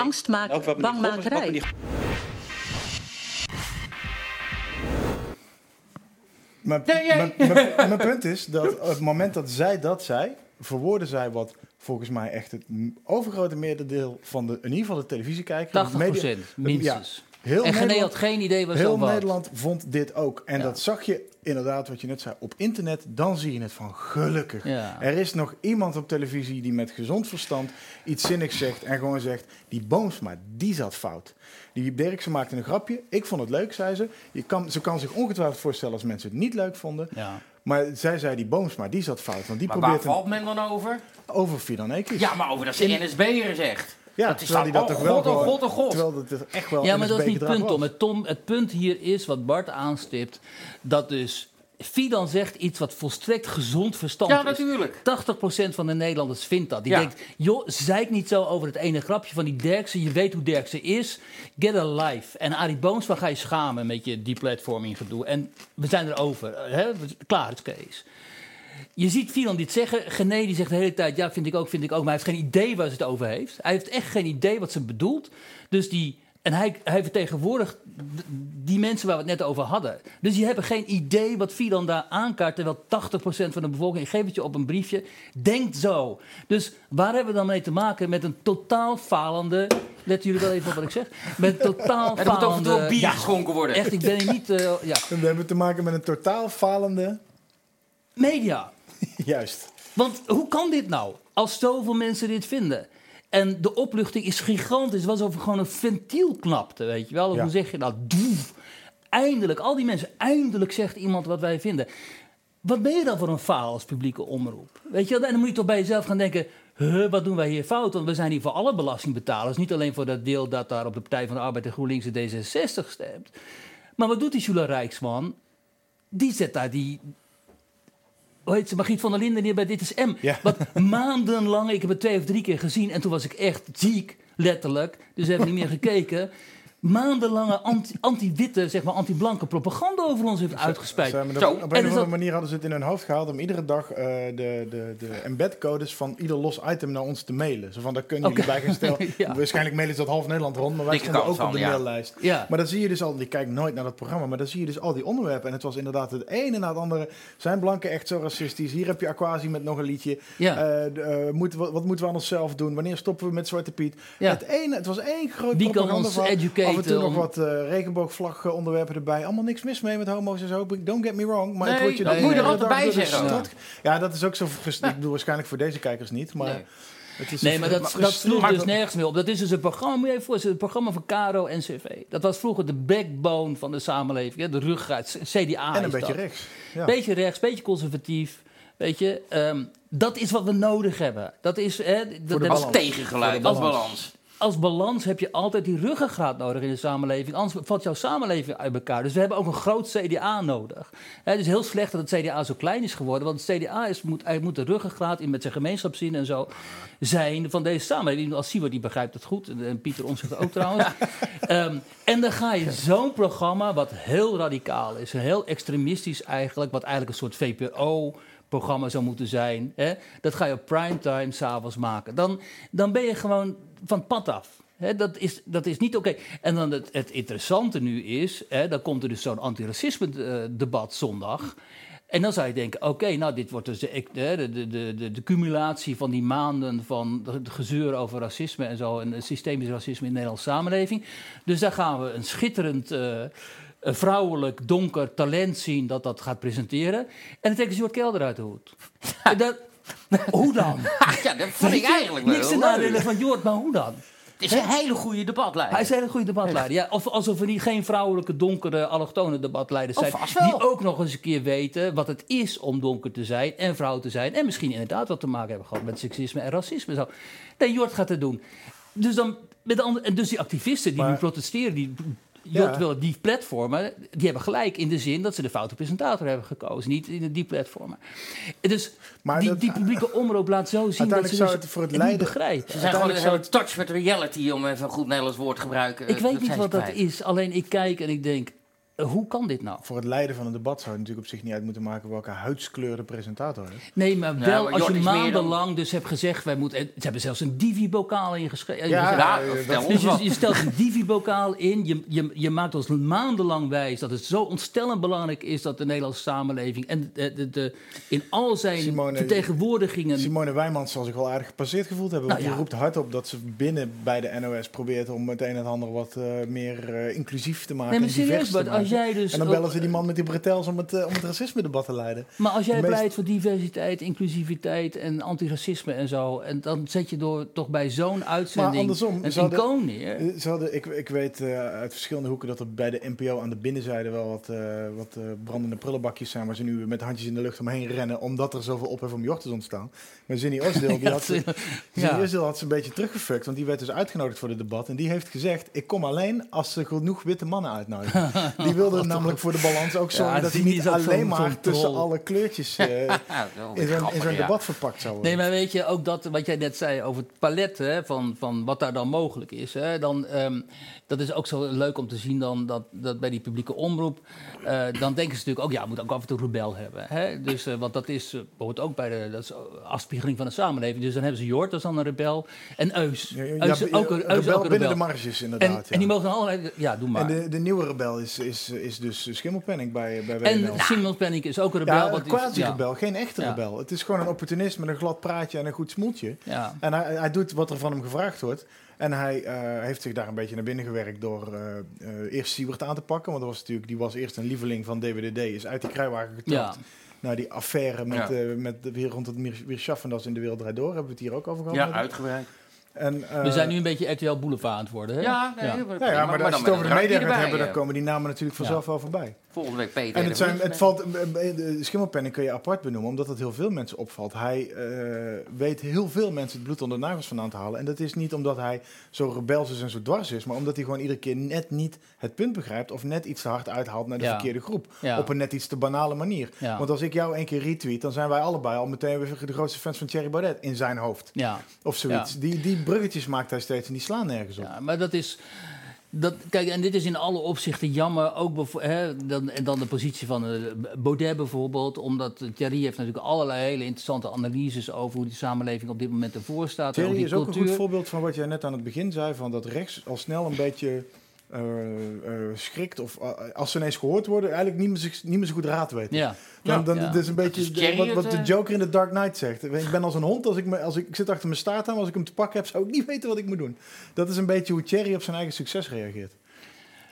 Mijn, punt is dat op het moment dat zij dat zei, verwoordde zij wat volgens mij echt het overgrote merendeel van de, in ieder geval de televisiekijker. 80% minstens. Heel en Gené Nederland- had geen idee waar ze Heel. Nederland vond dit ook. En dat zag je inderdaad, wat je net zei, op internet. Dan zie je het van gelukkig. Ja. Er is nog iemand op televisie die met gezond verstand iets zinnigs zegt. En gewoon zegt, die Boomsma, die zat fout. Die Dirkse maakte een grapje. Ik vond het leuk, zei ze. Je kan, ze kan zich ongetwijfeld voorstellen als mensen het niet leuk vonden. Ja. Maar zij zei, die Boomsma, die zat fout. Want die Maar waar probeert valt men dan over? over Fidan Ekis. Ja, maar over dat ze NSB'er zegt. Ja, dat is terwijl hij dat toch wel god, oh god, oh god. Terwijl dat het echt wel Ja, maar dat is niet het punt. Tom. Het, Tom. Het punt hier is, wat Bart aanstipt, dat dus... Fidan zegt iets wat volstrekt gezond verstand Ja, is. natuurlijk. 80% van de Nederlanders vindt dat. Die Ja. denkt, joh, zeik niet zo over het ene grapje van die Derksen. Je weet hoe Derksen is. Get a life. En Arie Boomsma ga je schamen met je deplatforming gedoe. En we zijn er over. Hè? Klaar, het is Kees. Je ziet Fidan dit zeggen. Gené die zegt de hele tijd, ja, vind ik ook, vind ik ook. Maar hij heeft geen idee waar ze het over heeft. Hij heeft echt geen idee wat ze bedoelt. Dus die... En hij, hij vertegenwoordigt die mensen waar we het net over hadden. Dus die hebben geen idee wat Fidan daar aankaart. Terwijl 80% van de bevolking, geef het je op een briefje, denkt zo. Dus waar hebben we dan mee te maken? Met een totaal falende. Let jullie wel even op wat ik zeg? Met een totaal Er moet af en toe falende. bier geschonken worden. Echt, ik ben hier niet. eh, ja. We hebben te maken met een totaal falende... Media. Juist. Want hoe kan dit nou? Als zoveel mensen dit vinden. En de opluchting is gigantisch. Het was alsof er gewoon een ventiel knapte, weet je wel. Of Ja. Hoe zeg je dat? Doef. Eindelijk, al die mensen, eindelijk zegt iemand wat wij vinden. Wat ben je dan voor een faal als publieke omroep? Weet je, wel? en dan moet je toch bij jezelf gaan denken... Huh, wat doen wij hier fout? Want we zijn hier voor alle belastingbetalers. Niet alleen voor dat deel dat daar op de Partij van de Arbeid en GroenLinks en D66 stemt. Maar wat doet die Jula Rijksman? Die zet daar die, heet ze, Margriet van der Linden hier bij Dit is M. Wat maandenlang, ik heb het twee of drie keer gezien... en toen was ik echt ziek, letterlijk. Dus heb ik niet meer gekeken. Maandenlange anti- anti-witte, zeg maar anti-blanke propaganda over ons heeft uitgespeid. Ze Zo, op en een of andere manier hadden ze het in hun hoofd gehaald om iedere dag eh, de, de, de embedcodes van ieder los item naar ons te mailen. Zo van, daar kunnen jullie Oké. bij gaan stellen. Ja. Waarschijnlijk mailen ze dat half Nederland rond, maar wij stonden ook op de ja. maillijst. Ja. Maar dan zie je dus al, je kijkt nooit naar dat programma, maar dan zie je dus al die onderwerpen. En het was inderdaad het ene na het andere. Zijn blanken echt zo racistisch? Hier heb je Aquasi met nog een liedje. Ja. Eh, eh, wat moeten we aan onszelf doen? Wanneer stoppen we met Zwarte Piet? Ja. Het, ene, het was één groot Wie kan propaganda ons Af en toe nog wat regenboogvlag eh, onderwerpen erbij. Allemaal niks mis mee met homo's en zo. Don't get me wrong. Maar het wordt je dat moet je er altijd bij zeggen. Ja, dat is ook zo. frust- Ik bedoel waarschijnlijk voor deze kijkers niet. Maar Nee. het is maar dat, dat sloeg dus nergens meer op. Dat is dus een programma, moet je even voorstellen, een programma van Caro en CV. Dat was vroeger de backbone van de samenleving, hè, de ruggraat, CDA En een is beetje dat. rechts. Ja. Beetje rechts, beetje conservatief. Weet je, ehm, dat is wat we nodig hebben. Dat is, hè, dat, dat- balans. Tegengeluid, als balans. Als balans heb je altijd die ruggengraat nodig in de samenleving. Anders valt jouw samenleving uit elkaar. Dus we hebben ook een groot CDA nodig. Het is heel slecht dat het CDA zo klein is geworden. Want het CDA is, moet, moet de ruggengraat in met zijn gemeenschapszin en zo zijn van deze samenleving. Als Siewert die begrijpt het goed. En, Pieter Omtzigt ook trouwens. Ehm, en dan ga je zo'n programma wat heel radicaal is. Heel extremistisch eigenlijk. Wat eigenlijk een soort VPRO programma zou moeten zijn. Hè? Dat ga je op primetime s'avonds maken. Dan, dan ben je gewoon van het pad af. Dat, is, dat is niet oké. En dan het, het interessante nu is, dan komt er dus zo'n antiracisme-debat zondag. En dan zou je denken, oké, nou, dit wordt dus de, de, de, de, cumulatie van die maanden van de gezeur over racisme en zo, en systemisch racisme in de Nederlandse samenleving. Dus daar gaan we een schitterend eh, vrouwelijk donker talent zien dat dat gaat presenteren. En dan trekken ze Jort Kelder uit de hoed. En dat, hoe dan? Ja, dat vond ik eigenlijk wel Niks te nadelen van Jort, maar hoe dan? Het is een hele goede debatleider. Hij is een hele goede debatleider. Ja, of alsof er niet geen vrouwelijke, donkere, allochtone debatleiders zijn. Die ook nog eens een keer weten wat het is om donker te zijn en vrouw te zijn. En misschien inderdaad wat te maken hebben gehad met seksisme en racisme. Zo. Nee, Jort gaat het doen. Dus, dan, met de andere, en dus die activisten die Maar- nu protesteren, die Ja. Jort wil die platformen, die hebben gelijk in de zin dat ze de foute presentator hebben gekozen. Niet in die platformen. Dus Maar die, dat- die publieke omroep laat zo zien dat ze dus zou het voor het niet leiden- begrijpen. Ze zijn gewoon een touch met reality, om even een goed Nederlands woord te gebruiken. Ik weet niet wat dat is. Alleen ik kijk en ik denk. Hoe kan dit nou? Voor het leiden van een debat zou je natuurlijk op zich niet uit moeten maken welke huidskleur de presentator heeft. Nee, maar Ja, wel maar als je maandenlang dus hebt gezegd... Wij moeten, ze hebben zelfs een divi-bokaal ingeschreven. Ja, Ja, ons Dus je, je stelt een divi-bokaal in. Je, je, je maakt ons maandenlang wijs dat het zo ontstellend belangrijk is... dat de Nederlandse samenleving en de, de, de, in al zijn Simone- vertegenwoordigingen... Simone Wijmans zal zich wel aardig gepasseerd gevoeld hebben. Want Nou, die ja. roept hard op dat ze binnen bij de NOS probeert om het een en het ander wat eh, meer eh, inclusief te maken. Nee, maar en divers serieus, als jij dus en dan bellen ze die man met die bretels om het, eh, om het racisme-debat te leiden. Maar als jij meest- pleit voor diversiteit, inclusiviteit en antiracisme en zo... en dan zet je door, toch bij zo'n Maar uitzending andersom, een ze hadden- icoon neer. eh, Ze hadden, ik, ik weet eh, uit verschillende hoeken dat er bij de NPO aan de binnenzijde wel wat, wat brandende prullenbakjes zijn waar ze nu met handjes in de lucht omheen rennen omdat er zoveel ophef om Jortes ontstaan. Maar Zinny Osdeel, die had, ze, ja. Had ze een beetje teruggefukt, want die werd dus uitgenodigd voor het debat en die heeft gezegd, ik kom alleen als ze genoeg witte mannen uitnodigen. Die wilde namelijk voor de balans ook zorgen Ja, dat hij niet alleen maar tussen alle kleurtjes wel in zo'n ja. debat verpakt zou worden. Nee, maar weet je, ook dat wat jij net zei over het palet hè, van, van wat daar dan mogelijk is. Hè, dan, ehm, dat is ook zo leuk om te zien dan dat, dat bij die publieke omroep. eh, dan denken ze natuurlijk ook, ja, we moeten ook af en toe rebel hebben. Hè? Dus, eh, want dat is, eh, hoort ook bij de dat is afspiegeling van de samenleving. Dus dan hebben ze Jort, dat is dan een rebel. En Eus. Ja, Eus, ja, ook, Eus rebel ook een binnen rebel. de marges En, inderdaad. ja. en die mogen dan allerlei... Ja, doe maar. En de, de nieuwe rebel is, is, is dus Schimmelpenning bij, bij En WNL. Simon Penning is ook een rebel. Ja, een quasi-rebel, geen echte Ja. rebel. Het is gewoon een opportunist met een glad praatje en een goed smoeltje. Ja. En hij, hij doet wat er van hem gevraagd wordt. En hij eh, heeft zich daar een beetje naar binnen gewerkt door eh, eh, eerst Siebert aan te pakken. Want dat was natuurlijk, die was eerst een lieveling van DWDD, is uit die kruiwagen getrapt. Ja. Nou, die affaire met, Ja. eh, met de, weer rond het Mir- Mir Schaffendas in de Wereld Draait Door, hebben we het hier ook over gehad. Ja, uitgebreid. En, eh, We zijn nu een beetje RTL Boulevard aan het worden. Hè? Ja, nee, Ja. maar ja, prima, ja, maar, dan als je het over de media gaat hebben, dan eh. komen die namen natuurlijk vanzelf wel voorbij. Volgende week Peter. En het, zijn, het valt, eh, de schimmelpenning kun je apart benoemen, omdat het heel veel mensen opvalt. Hij eh, weet heel veel mensen het bloed onder de nagels vandaan te halen. En dat is niet omdat hij zo rebels is en zo dwars is, maar omdat hij gewoon iedere keer net niet het punt begrijpt of net iets te hard uithaalt naar de Ja. verkeerde groep. Ja. Op een net iets te banale manier. Ja. Want als ik jou één keer retweet, dan zijn wij allebei al meteen weer de grootste fans van Thierry Baudet in zijn hoofd. Ja. Of zoiets. Ja. Die, die bruggetjes maakt hij steeds en die slaan nergens op. Ja, maar dat is. Dat, kijk, en dit is in alle opzichten jammer. Ook hè, dan, en dan de positie van eh, Baudet bijvoorbeeld. Omdat Thierry heeft natuurlijk allerlei hele interessante analyses over hoe die samenleving op dit moment ervoor staat. en Thierry die is ook een goed voorbeeld van wat jij net aan het begin zei, van dat rechts al snel een beetje eh, eh, schrikt of eh, als ze ineens gehoord worden, eigenlijk niet meer, zich- niet meer zo goed raad weten. Ja. Dan, dan, Ja. Het is een beetje de- wat, wat het, de Joker in The Dark Knight zegt. Ik ben als een hond, als ik, me, als ik, ik zit achter mijn staart aan, als ik hem te pakken heb, zou ik niet weten wat ik moet doen. Dat is een beetje hoe Thierry op zijn eigen succes reageert.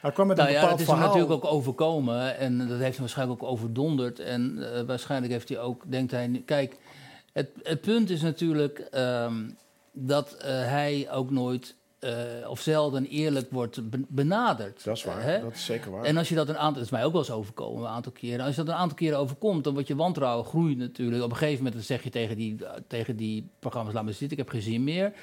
Hij kwam met Nou een ja, bepaald dat is hem verhaal. natuurlijk ook overkomen. En dat heeft hem waarschijnlijk ook overdonderd. En eh, waarschijnlijk heeft hij ook, denkt hij... Kijk, het, het punt is natuurlijk ehm, dat eh, hij ook nooit... eh, of zelden eerlijk wordt be- benaderd. Dat is waar, Hè? dat is zeker waar. En als je dat een aantal, dat is mij ook wel eens overkomen, een aantal keren. Als je dat een aantal keren overkomt, dan wordt je wantrouwen groeit natuurlijk. Op een gegeven moment dan zeg je tegen die, tegen die programma's, laat me zitten, ik heb geen zin meer.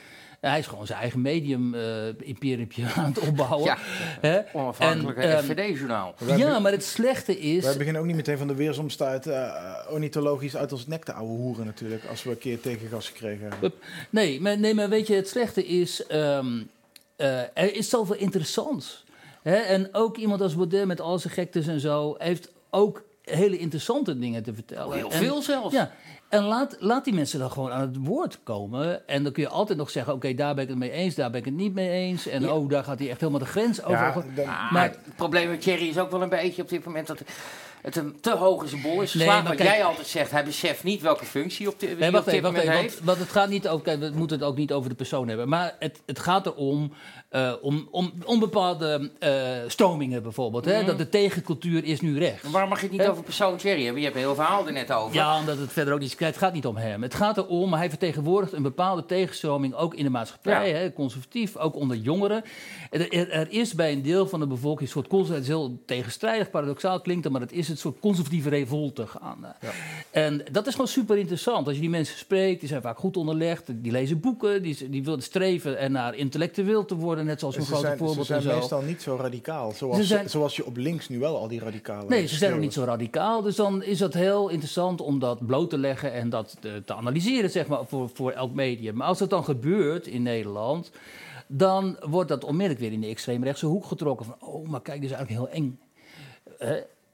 En hij is gewoon zijn eigen medium eh imperiumpje aan het opbouwen. Ja, Hè? onafhankelijke ehm, FVD-journaal. Ja, maar het slechte is... Wij beginnen ook niet meteen van de weersomstuit eh ornithologisch uit ons nek te ouwe hoeren natuurlijk, als we een keer tegengas gekregen hebben. Nee, maar, nee, maar weet je, het slechte is... ehm, eh, er is zoveel interessants. Hè? En ook iemand als Baudet met al zijn gektes en zo... heeft ook hele interessante dingen te vertellen. Heel En- veel zelfs. Ja, en laat, laat die mensen dan gewoon aan het woord komen. En dan kun je altijd nog zeggen... oké, daar ben ik het mee eens, daar ben ik het niet mee eens. En oh, daar gaat hij echt helemaal de grens over. Ja, dan- Maar maar het probleem met Thierry is ook wel een beetje op dit moment dat het een te hoog in zijn bol is geslagen. Nee, wat kijk- jij altijd zegt, hij beseft niet welke functie op, de, Nee, op wacht dit even, wacht moment even. heeft. Want, want het gaat niet over, kijk, we moeten het ook niet over de persoon hebben. Maar het, het gaat erom, eh, om, om, om bepaalde eh, stromingen bijvoorbeeld. Hè? Mhm. Dat de tegencultuur is nu rechts. Waarom mag je het niet over persoon Thierry hebben? Je hebt een heel verhaal er net over. Ja, omdat het verder ook niet... Het gaat niet om hem. Het gaat erom, hij vertegenwoordigt een bepaalde tegenstroming... ook in de maatschappij, Ja. hè, conservatief, ook onder jongeren. Er, is bij een deel van de bevolking een soort... Het is heel tegenstrijdig, paradoxaal klinkt het... maar het is een soort conservatieve revolte gaande. En dat is gewoon super interessant. Als je die mensen spreekt, die zijn vaak goed onderlegd... die lezen boeken, die, die willen streven en naar intellectueel te worden... net zoals een Ze grote zijn, ze voorbeeld zijn en zo. meestal niet zo radicaal, zoals, Ze zijn- zoals je op links nu wel al die radicale Nee, ze zijn ook niet zo radicaal. Dus dan is het heel interessant om dat bloot te leggen en dat te, te analyseren, zeg maar, voor, voor elk medium. Maar als het dan gebeurt in Nederland, dan wordt dat onmiddellijk weer in de extreemrechtse hoek getrokken. Van, oh, maar kijk, dit is eigenlijk heel eng.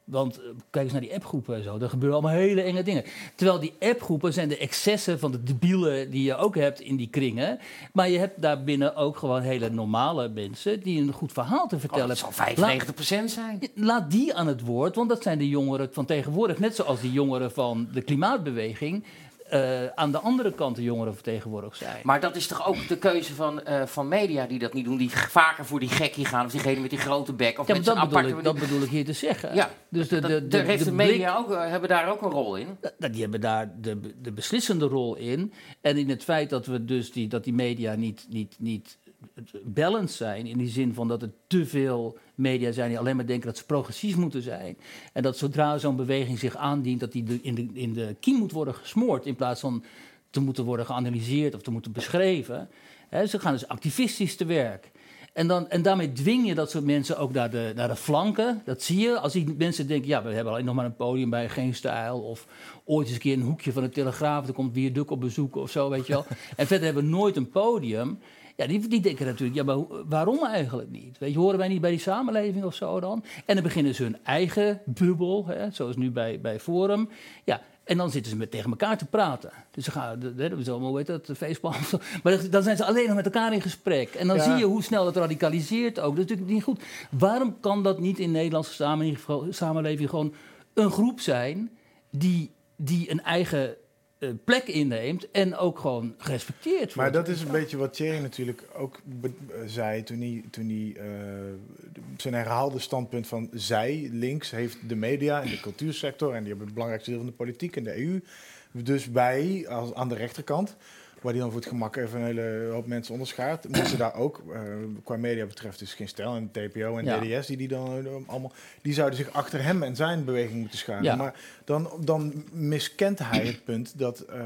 Want eh, kijk eens naar die appgroepen en zo. Er gebeuren allemaal hele enge dingen. Terwijl die appgroepen zijn de excessen van de debielen die je ook hebt in die kringen. Maar je hebt daarbinnen ook gewoon hele normale mensen die een goed verhaal te vertellen Oh, dat hebben. zal 95% zijn. Laat die aan het woord, want dat zijn de jongeren van tegenwoordig. Net zoals die jongeren van de klimaatbeweging. Eh, aan de andere kant de jongeren vertegenwoordigd zijn. Maar dat is toch ook de keuze van, eh, van media die dat niet doen, die vaker voor die gekkie gaan, of diegene met die grote bek, of Ja, met dat bedoel, ik, dat bedoel ik hier te zeggen. Ja, dus de, de, de, heeft de, blik- media ook, eh, hebben daar ook een rol in. dat- die hebben daar de, de beslissende rol in. En in het feit dat, we dus die, dat die media niet, niet, niet balanced zijn. In die zin van dat er te veel media zijn die alleen maar denken dat ze progressief moeten zijn. En dat zodra zo'n beweging zich aandient, dat die in, de, in de kiem moet worden gesmoord. In plaats van te moeten worden geanalyseerd of te moeten beschreven. Ze gaan dus activistisch te werk. En, dan, en daarmee dwing je dat soort mensen ook naar de, naar de flanken. Dat zie je. Als die mensen denken, ja, we hebben alleen nog maar een podium bij Geen Stijl. Of ooit eens een keer een hoekje van de Telegraaf. Er komt weer Duk op bezoek of zo, weet je wel. en verder hebben we nooit een podium. Ja, die, die denken natuurlijk, ja, maar waarom eigenlijk niet? Weet je, horen wij niet bij die samenleving of zo dan? En dan beginnen ze hun eigen bubbel, hè, zoals nu bij, bij Forum. Ja, en dan zitten ze met, tegen elkaar te praten. Dus ze gaan, dat is allemaal, dat, zo. Maar dan- zijn ze alleen nog met elkaar in gesprek. En dan Ja. zie je hoe snel dat radicaliseert ook. Dat is natuurlijk niet goed. Waarom kan dat niet in de Nederlandse samenleving, samenleving gewoon een groep zijn die, die een eigen eh, plek inneemt en ook gewoon gerespecteerd wordt? Maar dat is een beetje wat Thierry natuurlijk ook zei toen hij, toen hij eh, zijn herhaalde standpunt van zij, links, heeft de media en de cultuursector en die hebben het belangrijkste deel van de politiek en de EU. Dus wij, als, aan de rechterkant, waar die dan voor het gemak even een hele hoop mensen onderschaart, moeten daar ook, eh, qua media betreft, dus geen stel en TPO en Ja. DDS, die, die dan eh, allemaal, die zouden zich achter hem en zijn beweging moeten scharen. Ja. Maar dan, dan miskent hij het punt dat eh,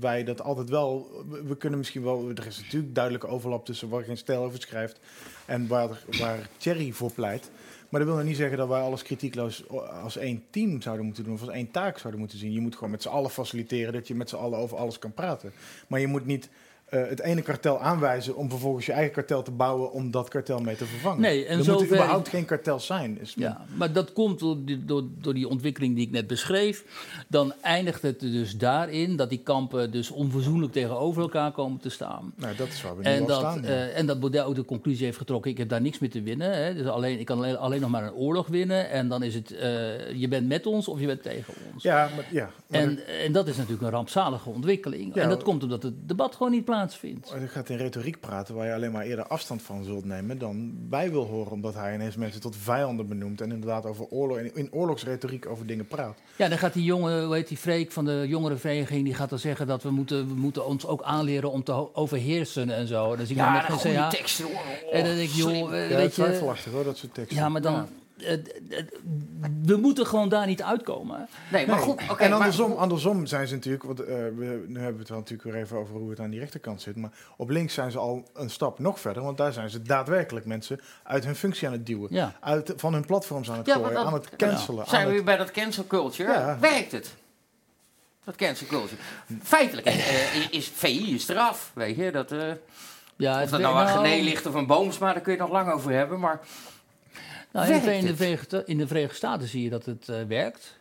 wij dat altijd wel. We, we kunnen misschien wel. Er is natuurlijk duidelijke overlap tussen waar geen stijl over schrijft en waar, waar Thierry voor pleit. Maar dat wil nog niet zeggen dat wij alles kritiekloos als één team zouden moeten doen of als één taak zouden moeten zien. Je moet gewoon met z'n allen faciliteren dat je met z'n allen over alles kan praten. Maar je moet niet eh, het ene kartel aanwijzen om vervolgens je eigen kartel te bouwen om dat kartel mee te vervangen. Nee, en er zover- moeten überhaupt geen kartels zijn. Is Ja, maar dat komt door die, door, door die ontwikkeling die ik net beschreef. Dan eindigt het dus daarin dat die kampen dus onverzoenlijk tegenover elkaar komen te staan. Nou, dat is waar we nu En al dat, staan. ja. eh, en dat Baudet ook de conclusie heeft getrokken: ik heb daar niks meer te winnen. Hè. Dus alleen, ik kan alleen, alleen nog maar een oorlog winnen. En dan is het: eh, je bent met ons of je bent tegen ons. ja, maar, ja, maar En, en dat is natuurlijk een rampzalige ontwikkeling. Ja. en dat komt omdat het debat gewoon niet plaatsvindt. Je gaat in retoriek praten waar je alleen maar eerder afstand van zult nemen dan wij wil horen, omdat hij ineens mensen tot vijanden benoemt en inderdaad over oorlog, in, in oorlogsretoriek over dingen praat. Ja, dan gaat die jongen, hoe heet die Freek van de jongerenvereniging, die gaat dan zeggen dat we moeten, we moeten ons ook aanleren om te overheersen en zo. En dan zie ik Ja, dan net goede geen CH. teksten hoor. En dan denk ik, joh, slim. eh, Ja, weet je, twijfelachtig hoor, dat soort teksten. ja, maar dan, we moeten gewoon daar niet uitkomen. Nee, maar goed. oké, en maar- andersom, andersom zijn ze natuurlijk, want eh, we, nu hebben we het wel natuurlijk weer even over hoe het aan die rechterkant zit, maar op links zijn ze al een stap nog verder, want daar zijn ze daadwerkelijk mensen uit hun functie aan het duwen, Ja. uit, van hun platforms aan het Ja, gooien, dat- aan het cancelen. Zijn aan we het- weer bij dat cancel culture? Ja. Werkt het? Dat cancel culture. Feitelijk eh, is VI is eraf, weet je. Dat, eh, Ja, of het dat nou aan nou- Gené ligt of een Boomsma, daar kun je het nog lang over hebben. Maar Nou, in, de, in, de? Verenigde, in de Verenigde Staten zie je dat het eh, werkt.